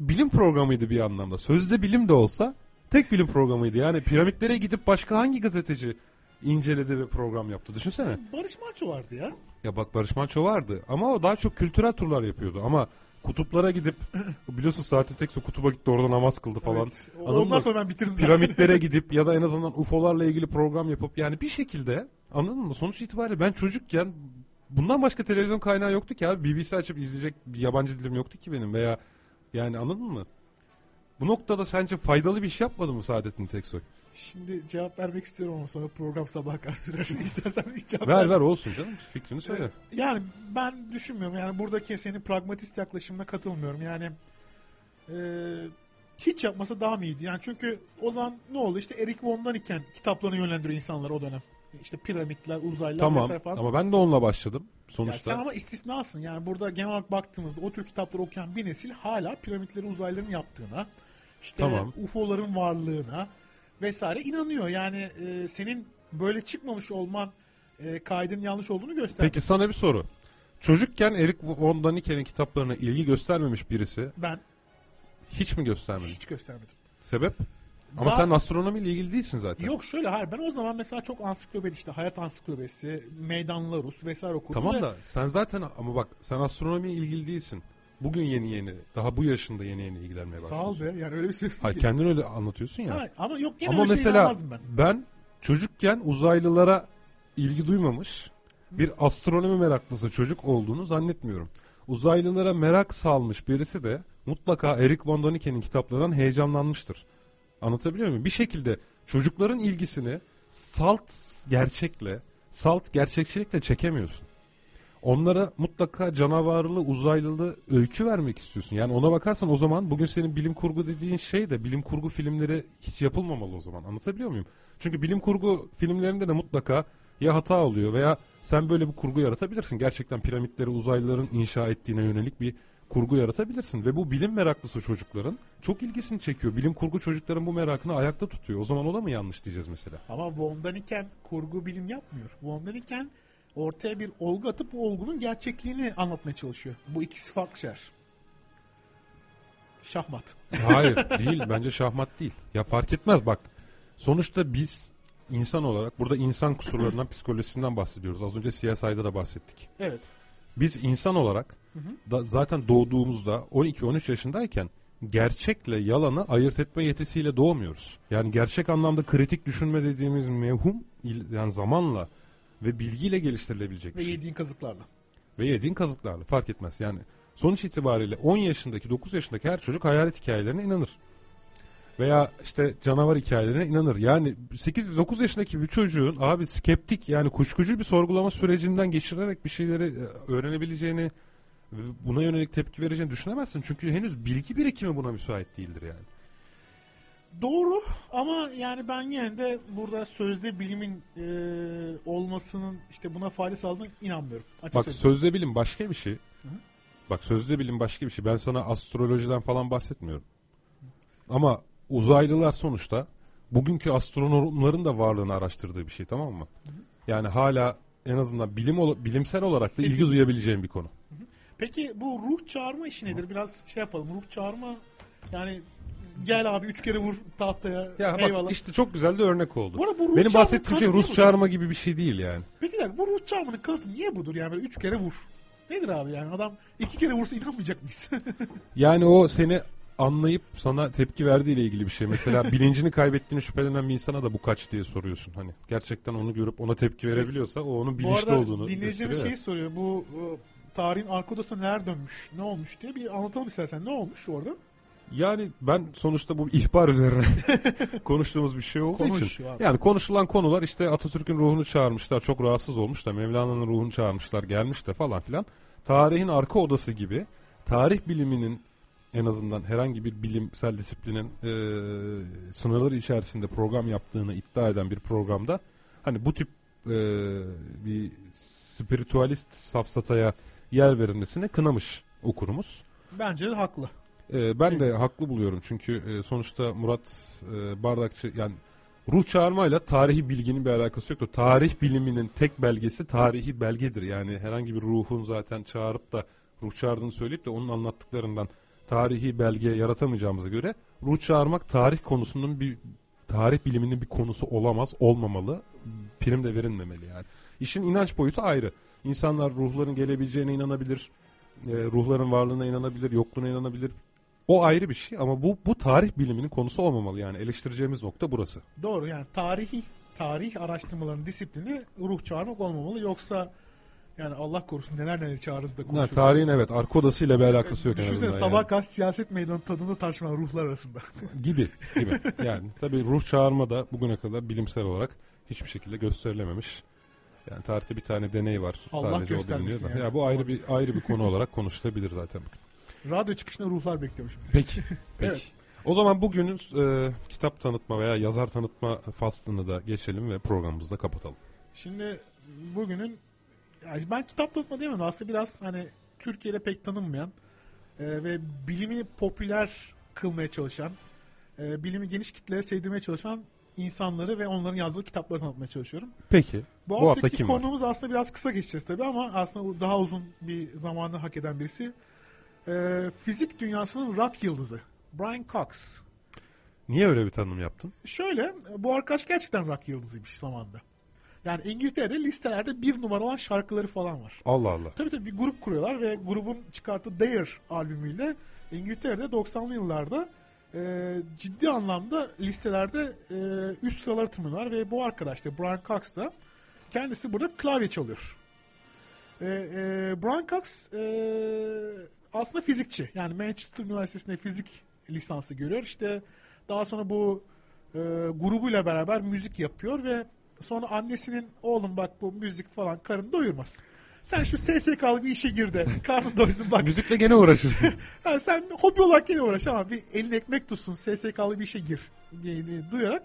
bilim programıydı bir anlamda sözde bilim de olsa tek bilim programıydı yani piramitlere gidip başka hangi gazeteci inceledi ve program yaptı. Düşünsene. Barış Manço vardı ya. Ya bak Barış Manço vardı ama o daha çok kültürel turlar yapıyordu. Ama kutuplara gidip biliyorsun Saatin Tekso kutuba gitti orada namaz kıldı falan. Evet. Anladın Ondan mı? sonra ben bitiririm zaten. Piramitlere [laughs] gidip ya da en azından UFO'larla ilgili program yapıp yani bir şekilde anladın mı? Sonuç itibariyle ben çocukken bundan başka televizyon kaynağı yoktu ki abi. BBC açıp izleyecek bir yabancı dilim yoktu ki benim veya yani anladın mı? Bu noktada sence faydalı bir iş yapmadı mı Saadettin Teksoy? Şimdi cevap vermek istiyorum ama sonra program sabaha kadar sürer. [laughs] İstersen hiç cevap Ver verme. ver olsun canım fikrini söyle. Yani ben düşünmüyorum. Yani buradaki senin pragmatist yaklaşımına katılmıyorum. Yani e, hiç yapmasa daha mı iyiydi? Yani çünkü o zaman ne oldu? İşte Eric von Daniken kitaplarını yönlendiriyor insanları o dönem. İşte piramitler, uzaylılar Tamam vesaire falan. ama ben de onunla başladım sonuçta. sen ama istisnasın. Yani burada genel olarak baktığımızda o tür kitapları okuyan bir nesil hala piramitleri uzaylıların yaptığına, işte Tamam. UFO'ların varlığına vesaire inanıyor. Yani e, senin böyle çıkmamış olman e, kaydın yanlış olduğunu gösteriyor. Peki sana bir soru. Çocukken Eric von Daniken'in kitaplarına ilgi göstermemiş birisi Ben hiç mi göstermedi? hiç göstermedim. Sebep? Ama Daha- sen astronomiyle ilgili değilsin zaten. Yok şöyle hayır ben o zaman mesela çok ansiklopedi işte hayat ansiklopedisi, meydanlar Rus vesaire okudum. Tamam ve da sen zaten ama bak sen astronomiye ilgili değilsin. Bugün yeni yeni daha bu yaşında yeni yeni ilgilenmeye Sağ ol başlıyorsun. be yani öyle bir şey Hayır ki. kendin öyle anlatıyorsun ya. Ha, ama yok gene ama öyle şey mesela inanmazdım ben. ben çocukken uzaylılara ilgi duymamış bir astronomi meraklısı çocuk olduğunu zannetmiyorum. Uzaylılara merak salmış birisi de mutlaka Eric von Daniken'in kitaplarından heyecanlanmıştır. Anlatabiliyor muyum? Bir şekilde çocukların ilgisini salt gerçekle, salt gerçekçilikle çekemiyorsun. Onlara mutlaka canavarlı, uzaylılı öykü vermek istiyorsun. Yani ona bakarsan o zaman bugün senin bilim kurgu dediğin şey de bilim kurgu filmleri hiç yapılmamalı o zaman. Anlatabiliyor muyum? Çünkü bilim kurgu filmlerinde de mutlaka ya hata oluyor veya sen böyle bir kurgu yaratabilirsin. Gerçekten piramitleri uzaylıların inşa ettiğine yönelik bir kurgu yaratabilirsin. Ve bu bilim meraklısı çocukların çok ilgisini çekiyor. Bilim kurgu çocukların bu merakını ayakta tutuyor. O zaman o da mı yanlış diyeceğiz mesela? Ama Von Daniken kurgu bilim yapmıyor. Von Daniken ortaya bir olgu atıp bu olgunun gerçekliğini anlatmaya çalışıyor. Bu ikisi farklı şeyler. Şahmat. Hayır değil bence şahmat değil. Ya fark etmez bak. Sonuçta biz insan olarak burada insan kusurlarından psikolojisinden bahsediyoruz. Az önce CSI'da da bahsettik. Evet. Biz insan olarak da zaten doğduğumuzda 12-13 yaşındayken gerçekle yalanı ayırt etme yetisiyle doğmuyoruz. Yani gerçek anlamda kritik düşünme dediğimiz mevhum yani zamanla ve bilgiyle geliştirilebilecek Ve bir şey. yediğin kazıklarla. Ve yediğin kazıklarla fark etmez. Yani sonuç itibariyle 10 yaşındaki 9 yaşındaki her çocuk hayalet hikayelerine inanır. Veya işte canavar hikayelerine inanır. Yani 8-9 yaşındaki bir çocuğun abi skeptik yani kuşkucu bir sorgulama sürecinden geçirerek bir şeyleri e, öğrenebileceğini buna yönelik tepki vereceğini düşünemezsin. Çünkü henüz bilgi birikimi buna müsait değildir yani. Doğru ama yani ben yine de burada sözde bilimin e, olmasının işte buna fayda sağladığına inanmıyorum. Açık Bak söyleyeyim. sözde bilim başka bir şey. Bak sözde bilim başka bir şey. Ben sana astrolojiden falan bahsetmiyorum. Ama uzaylılar sonuçta bugünkü astronomların da varlığını araştırdığı bir şey tamam mı? Yani hala en azından bilim bilimsel olarak da Senin- ilgi duyabileceğim bir konu. Peki bu ruh çağırma işi nedir? Biraz şey yapalım. Ruh çağırma yani gel abi üç kere vur tahtaya. Ya eyvallah. bak işte çok güzel de örnek oldu. Bu bu ruh Benim bahsettiğim şey Rus çağırma gibi bir şey değil yani. Peki dakika bu ruh çağırmanın kanıtı niye budur yani böyle üç kere vur? Nedir abi yani adam iki kere vursa inanmayacak mıyız? [laughs] Yani o seni anlayıp sana tepki verdiği ile ilgili bir şey. Mesela [laughs] bilincini kaybettiğini şüphelenen bir insana da bu kaç diye soruyorsun. Hani gerçekten onu görüp ona tepki verebiliyorsa o onun bu bilinçli arada olduğunu dinleyicimiz gösteriyor. şeyi soruyor bu e, tarihin arka odasına neler dönmüş ne olmuş diye bir anlatalım istersen ne olmuş orada? Yani ben sonuçta bu ihbar üzerine [laughs] konuştuğumuz bir şey olduğu Konuş için. abi. Yani konuşulan konular işte Atatürk'ün ruhunu çağırmışlar. Çok rahatsız olmuş da Mevlana'nın ruhunu çağırmışlar. Gelmiş de falan filan. Tarihin arka odası gibi tarih biliminin en azından herhangi bir bilimsel disiplinin e, sınırları içerisinde program yaptığını iddia eden bir programda hani bu tip e, bir spiritualist safsataya yer verilmesine kınamış okurumuz. Bence de haklı. Ee, ben de haklı buluyorum çünkü e, sonuçta Murat e, Bardakçı yani ruh çağırmayla tarihi bilginin bir alakası yoktur. Tarih biliminin tek belgesi tarihi belgedir. Yani herhangi bir ruhun zaten çağırıp da ruh çağırdığını söyleyip de onun anlattıklarından tarihi belge yaratamayacağımıza göre ruh çağırmak tarih konusunun bir tarih biliminin bir konusu olamaz, olmamalı. prim de verilmemeli yani. İşin inanç boyutu ayrı. İnsanlar ruhların gelebileceğine inanabilir. e, ruhların varlığına inanabilir, yokluğuna inanabilir. O ayrı bir şey ama bu bu tarih biliminin konusu olmamalı yani eleştireceğimiz nokta burası. Doğru yani tarihi tarih araştırmalarının disiplini ruh çağırmak olmamalı yoksa yani Allah korusun neler neler çağırırız da konuşuruz. tarihin evet arka odasıyla bir alakası yok en Düşünsene sabah yani. gaz siyaset meydanı tadını tartışılan ruhlar arasında. [laughs] gibi gibi. Yani tabii ruh çağırma da bugüne kadar bilimsel olarak hiçbir şekilde gösterilememiş. Yani tarihte bir tane deney var. Allah Sadece o da. yani. Ya bu ayrı bir ayrı bir konu [laughs] olarak konuşulabilir zaten. Radyo çıkışında ruhlar bekliyormuş bizi. Peki. [laughs] Peki. Evet. O zaman bugünün e, kitap tanıtma veya yazar tanıtma faslını da geçelim ve programımızı da kapatalım. Şimdi bugünün yani ben kitap tanıtma diyemem aslında biraz hani Türkiye'de pek tanınmayan e, ve bilimi popüler kılmaya çalışan e, bilimi geniş kitlere sevdirmeye çalışan insanları ve onların yazdığı kitapları tanıtmaya çalışıyorum. Peki. Bu, Bu hafta haftaki kim var? konuğumuz aslında biraz kısa geçeceğiz tabii ama aslında daha uzun bir zamanı hak eden birisi. E, fizik dünyasının rock yıldızı Brian Cox. Niye öyle bir tanım yaptın? Şöyle bu arkadaş gerçekten rock yıldızıymış zamanda. Yani İngiltere'de listelerde bir numara olan şarkıları falan var. Allah Allah. Tabii tabii bir grup kuruyorlar ve grubun çıkarttığı Dare albümüyle İngiltere'de 90'lı yıllarda e, ciddi anlamda listelerde e, üst sıraları tırmanıyorlar ve bu arkadaş da Brian Cox da kendisi burada klavye çalıyor. E, e, Brian Cox e, aslında fizikçi. Yani Manchester Üniversitesi'nde fizik lisansı görüyor. İşte daha sonra bu e, grubuyla beraber müzik yapıyor ve sonra annesinin oğlum bak bu müzik falan karın doyurmaz. Sen şu SSK'lı bir işe gir de [laughs] karnın doysun bak. Müzikle gene uğraşırsın. [laughs] Ha, sen hobi olarak yine uğraş ama bir elin ekmek tutsun SSK'lı bir işe gir diye, duyarak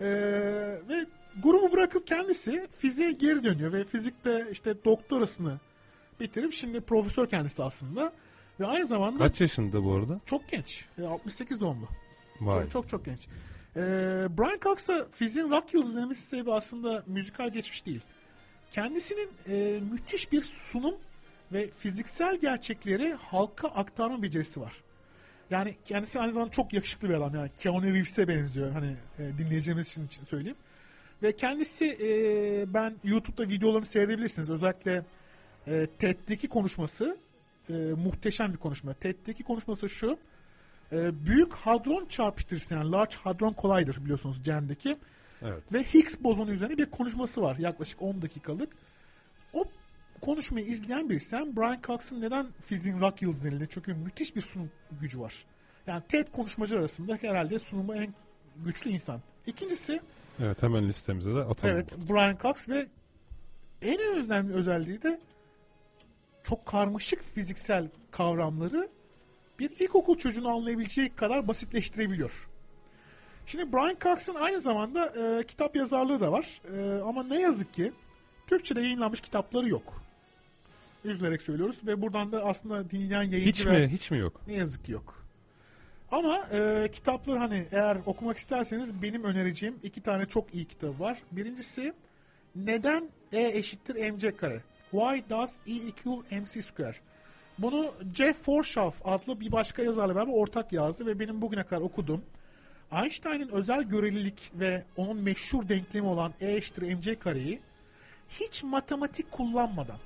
e, ve grubu bırakıp kendisi fiziğe geri dönüyor ve fizikte işte doktorasını bitirip şimdi profesör kendisi aslında ve aynı zamanda Kaç yaşında bu arada? çok genç. E, 68 doğumlu. Vay. Çok çok çok genç. Ee, Brian Cox'a fiziğin rock yıldızı demesi sebebi aslında müzikal geçmiş değil. Kendisinin e, müthiş bir sunum ve fiziksel gerçekleri halka aktarma becerisi var. Yani kendisi aynı zamanda çok yakışıklı bir adam yani Keanu Reeves'e benziyor hani e, dinleyeceğimiz için, için söyleyeyim. Ve kendisi e, ben YouTube'da videolarını seyredebilirsiniz. Özellikle e, TED'deki konuşması e, muhteşem bir konuşma. TED'deki konuşması şu. E, büyük hadron çarpıştırıcısı yani Large Hadron Collider biliyorsunuz CERN'deki. Evet. Ve Higgs bozonu üzerine bir konuşması var yaklaşık 10 dakikalık. O konuşmayı izleyen birisi sen Brian Cox'ın neden fiziğin rock yıldızı denildi? Çünkü müthiş bir sunum gücü var. Yani TED konuşmacı arasında herhalde sunumu en güçlü insan. İkincisi Evet hemen listemize de atalım. evet Brian Cox ve en önemli özelliği de çok karmaşık fiziksel kavramları bir ilkokul çocuğunu anlayabileceği kadar basitleştirebiliyor. Şimdi Brian Cox'ın aynı zamanda e, kitap yazarlığı da var. E, ama ne yazık ki Türkçe'de yayınlanmış kitapları yok. Üzülerek söylüyoruz ve buradan da aslında dinleyen yayıncı Hiç ve mi? Hiç mi yok? ne yazık ki yok. Ama e, kitapları hani eğer okumak isterseniz benim önereceğim iki tane çok iyi kitap var. Birincisi neden E eşittir mc kare? Why does E equal mc square? Bunu Jeff Forshaw adlı bir başka yazarla beraber ortak yazdı ve benim bugüne kadar okuduğum Einstein'ın özel görelilik ve onun meşhur denklemi olan E eşittir mc kareyi hiç matematik kullanmadan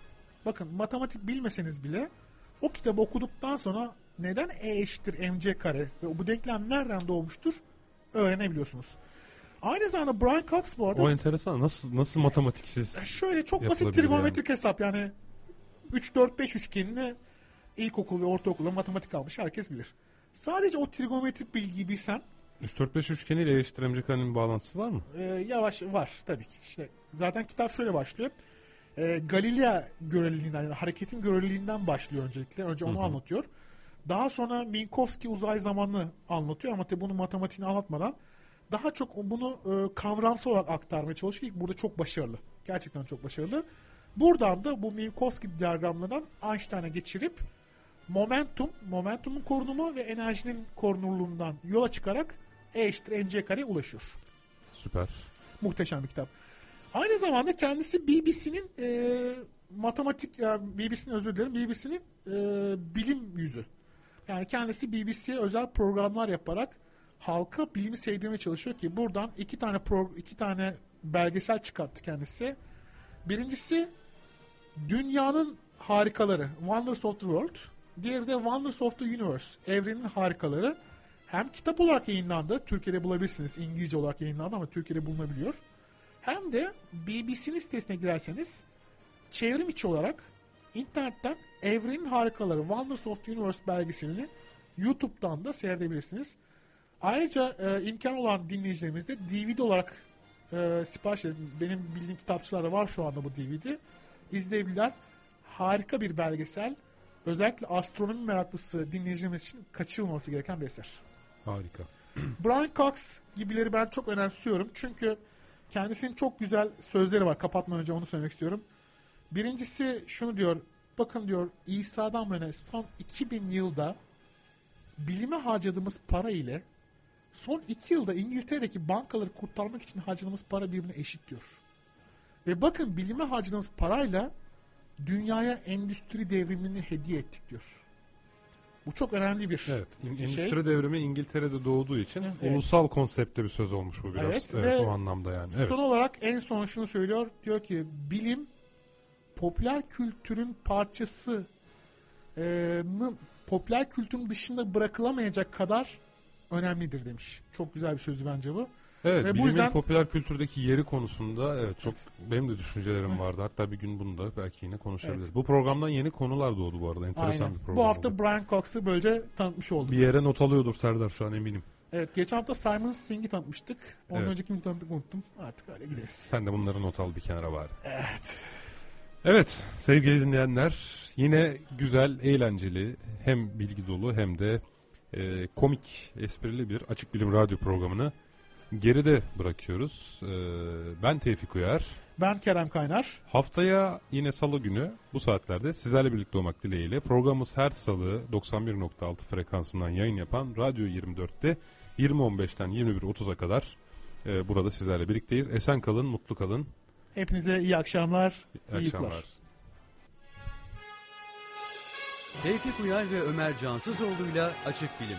bakın matematik bilmeseniz bile o kitabı okuduktan sonra neden E eşittir mc kare ve bu denklem nereden doğmuştur öğrenebiliyorsunuz. Aynı zamanda Brian Cox bu arada O enteresan. Nasıl nasıl matematiksiz? şöyle çok basit trigonometrik hesap yani 3 4 5 üçgenini ilkokul ve ortaokulda matematik almış herkes bilir. Sadece o trigonometrik bilgiyi bilsen 3-4-5 üçgeniyle eşittir karenin bir bağlantısı var mı? e, yavaş var tabii ki. İşte zaten kitap şöyle başlıyor. E, Galilea göreliliğinden yani hareketin göreliliğinden başlıyor öncelikle. Önce onu anlatıyor. Daha sonra Minkowski uzay zamanını anlatıyor ama tabii bunu matematiğini anlatmadan daha çok bunu e, kavramsal olarak aktarmaya çalışıyor ki burada çok başarılı. Gerçekten çok başarılı. Buradan da bu Minkowski diyagramlarından Einstein'a geçirip momentum, momentumun korunumu ve enerjinin korunurluğundan yola çıkarak E eşittir mc kareye ulaşıyor. Süper. Muhteşem bir kitap. Aynı zamanda kendisi BBC'nin e, matematik, yani BBC'nin özür dilerim, BBC'nin e, bilim yüzü. Yani kendisi BBC'ye özel programlar yaparak halka bilimi sevdirmeye çalışıyor ki buradan iki tane pro, iki tane belgesel çıkarttı kendisi. Birincisi Dünyanın Harikaları Wonders of the World. Diğeri de Wonders of the Universe Evrenin Harikaları. Hem kitap olarak yayınlandı. Türkiye'de bulabilirsiniz. İngilizce olarak yayınlandı ama Türkiye'de bulunabiliyor. Hem de BBC'nin sitesine girerseniz çevrim içi olarak internetten Evrenin Harikaları Wonders of the Universe belgeselini YouTube'dan da seyredebilirsiniz. Ayrıca e, imkan olan dinleyicilerimiz de DVD olarak e, sipariş edin. Benim bildiğim kitapçılarda var şu anda bu DVD. İzleyebilirler. Harika bir belgesel. Özellikle astronomi meraklısı dinleyicilerimiz için kaçırılmaması gereken bir eser. Harika. [clears throat] Brian Cox gibileri ben çok önemsiyorum. Çünkü kendisinin çok güzel sözleri var. Kapatmadan önce onu söylemek istiyorum. Birincisi şunu diyor. Bakın diyor İsa'dan böyle son 2000 yılda bilime harcadığımız para ile son 2 yılda İngiltere'deki bankaları kurtarmak için harcadığımız para birbirine eşit diyor. Ve bakın bilime harcadığımız parayla dünyaya endüstri devrimini hediye ettik diyor. Bu çok önemli bir Evet. şey. Endüstri devrimi İngiltere'de doğduğu için Evet. ulusal konsepte bir söz olmuş bu biraz. Evet, Evet, ve o anlamda yani. Evet. Son olarak en son şunu söylüyor. Diyor ki bilim popüler kültürün parçası e, popüler kültürün dışında bırakılamayacak kadar önemlidir demiş. Çok güzel bir sözü bence bu. Evet, Ve bu bilimin yüzden- popüler kültürdeki yeri konusunda evet çok benim de düşüncelerim vardı. Hatta bir gün bunu da belki yine konuşabiliriz. Evet. Bu programdan yeni konular doğdu bu arada. Enteresan Aynen. bir program. Bu hafta oldu. Brian Cox'ı böylece tanıtmış olduk. bir yere not alıyordur Serdar şu an eminim. Evet geçen hafta Simon Singh'i tanıtmıştık. Ondan Evet. önceki kimi tanıttık unuttum. Artık öyle gideriz. Sen de bunları not al bir kenara var. Evet. Evet sevgili dinleyenler yine güzel, eğlenceli hem bilgi dolu hem de e, komik, esprili bir Açık Bilim Radyo programını geride bırakıyoruz. E, ben Tevfik Uyar. Ben Kerem Kaynar. Haftaya yine salı günü bu saatlerde sizlerle birlikte olmak dileğiyle programımız her salı 91.6 frekansından yayın yapan Radyo 24'te 20.15'ten 21.30'a kadar e, burada sizlerle birlikteyiz. Esen kalın, mutlu kalın. Hepinize iyi akşamlar. İyi iyi akşamlar. Tevfik Uyar ve Ömer Cansızoğlu'yla Açık Bilim.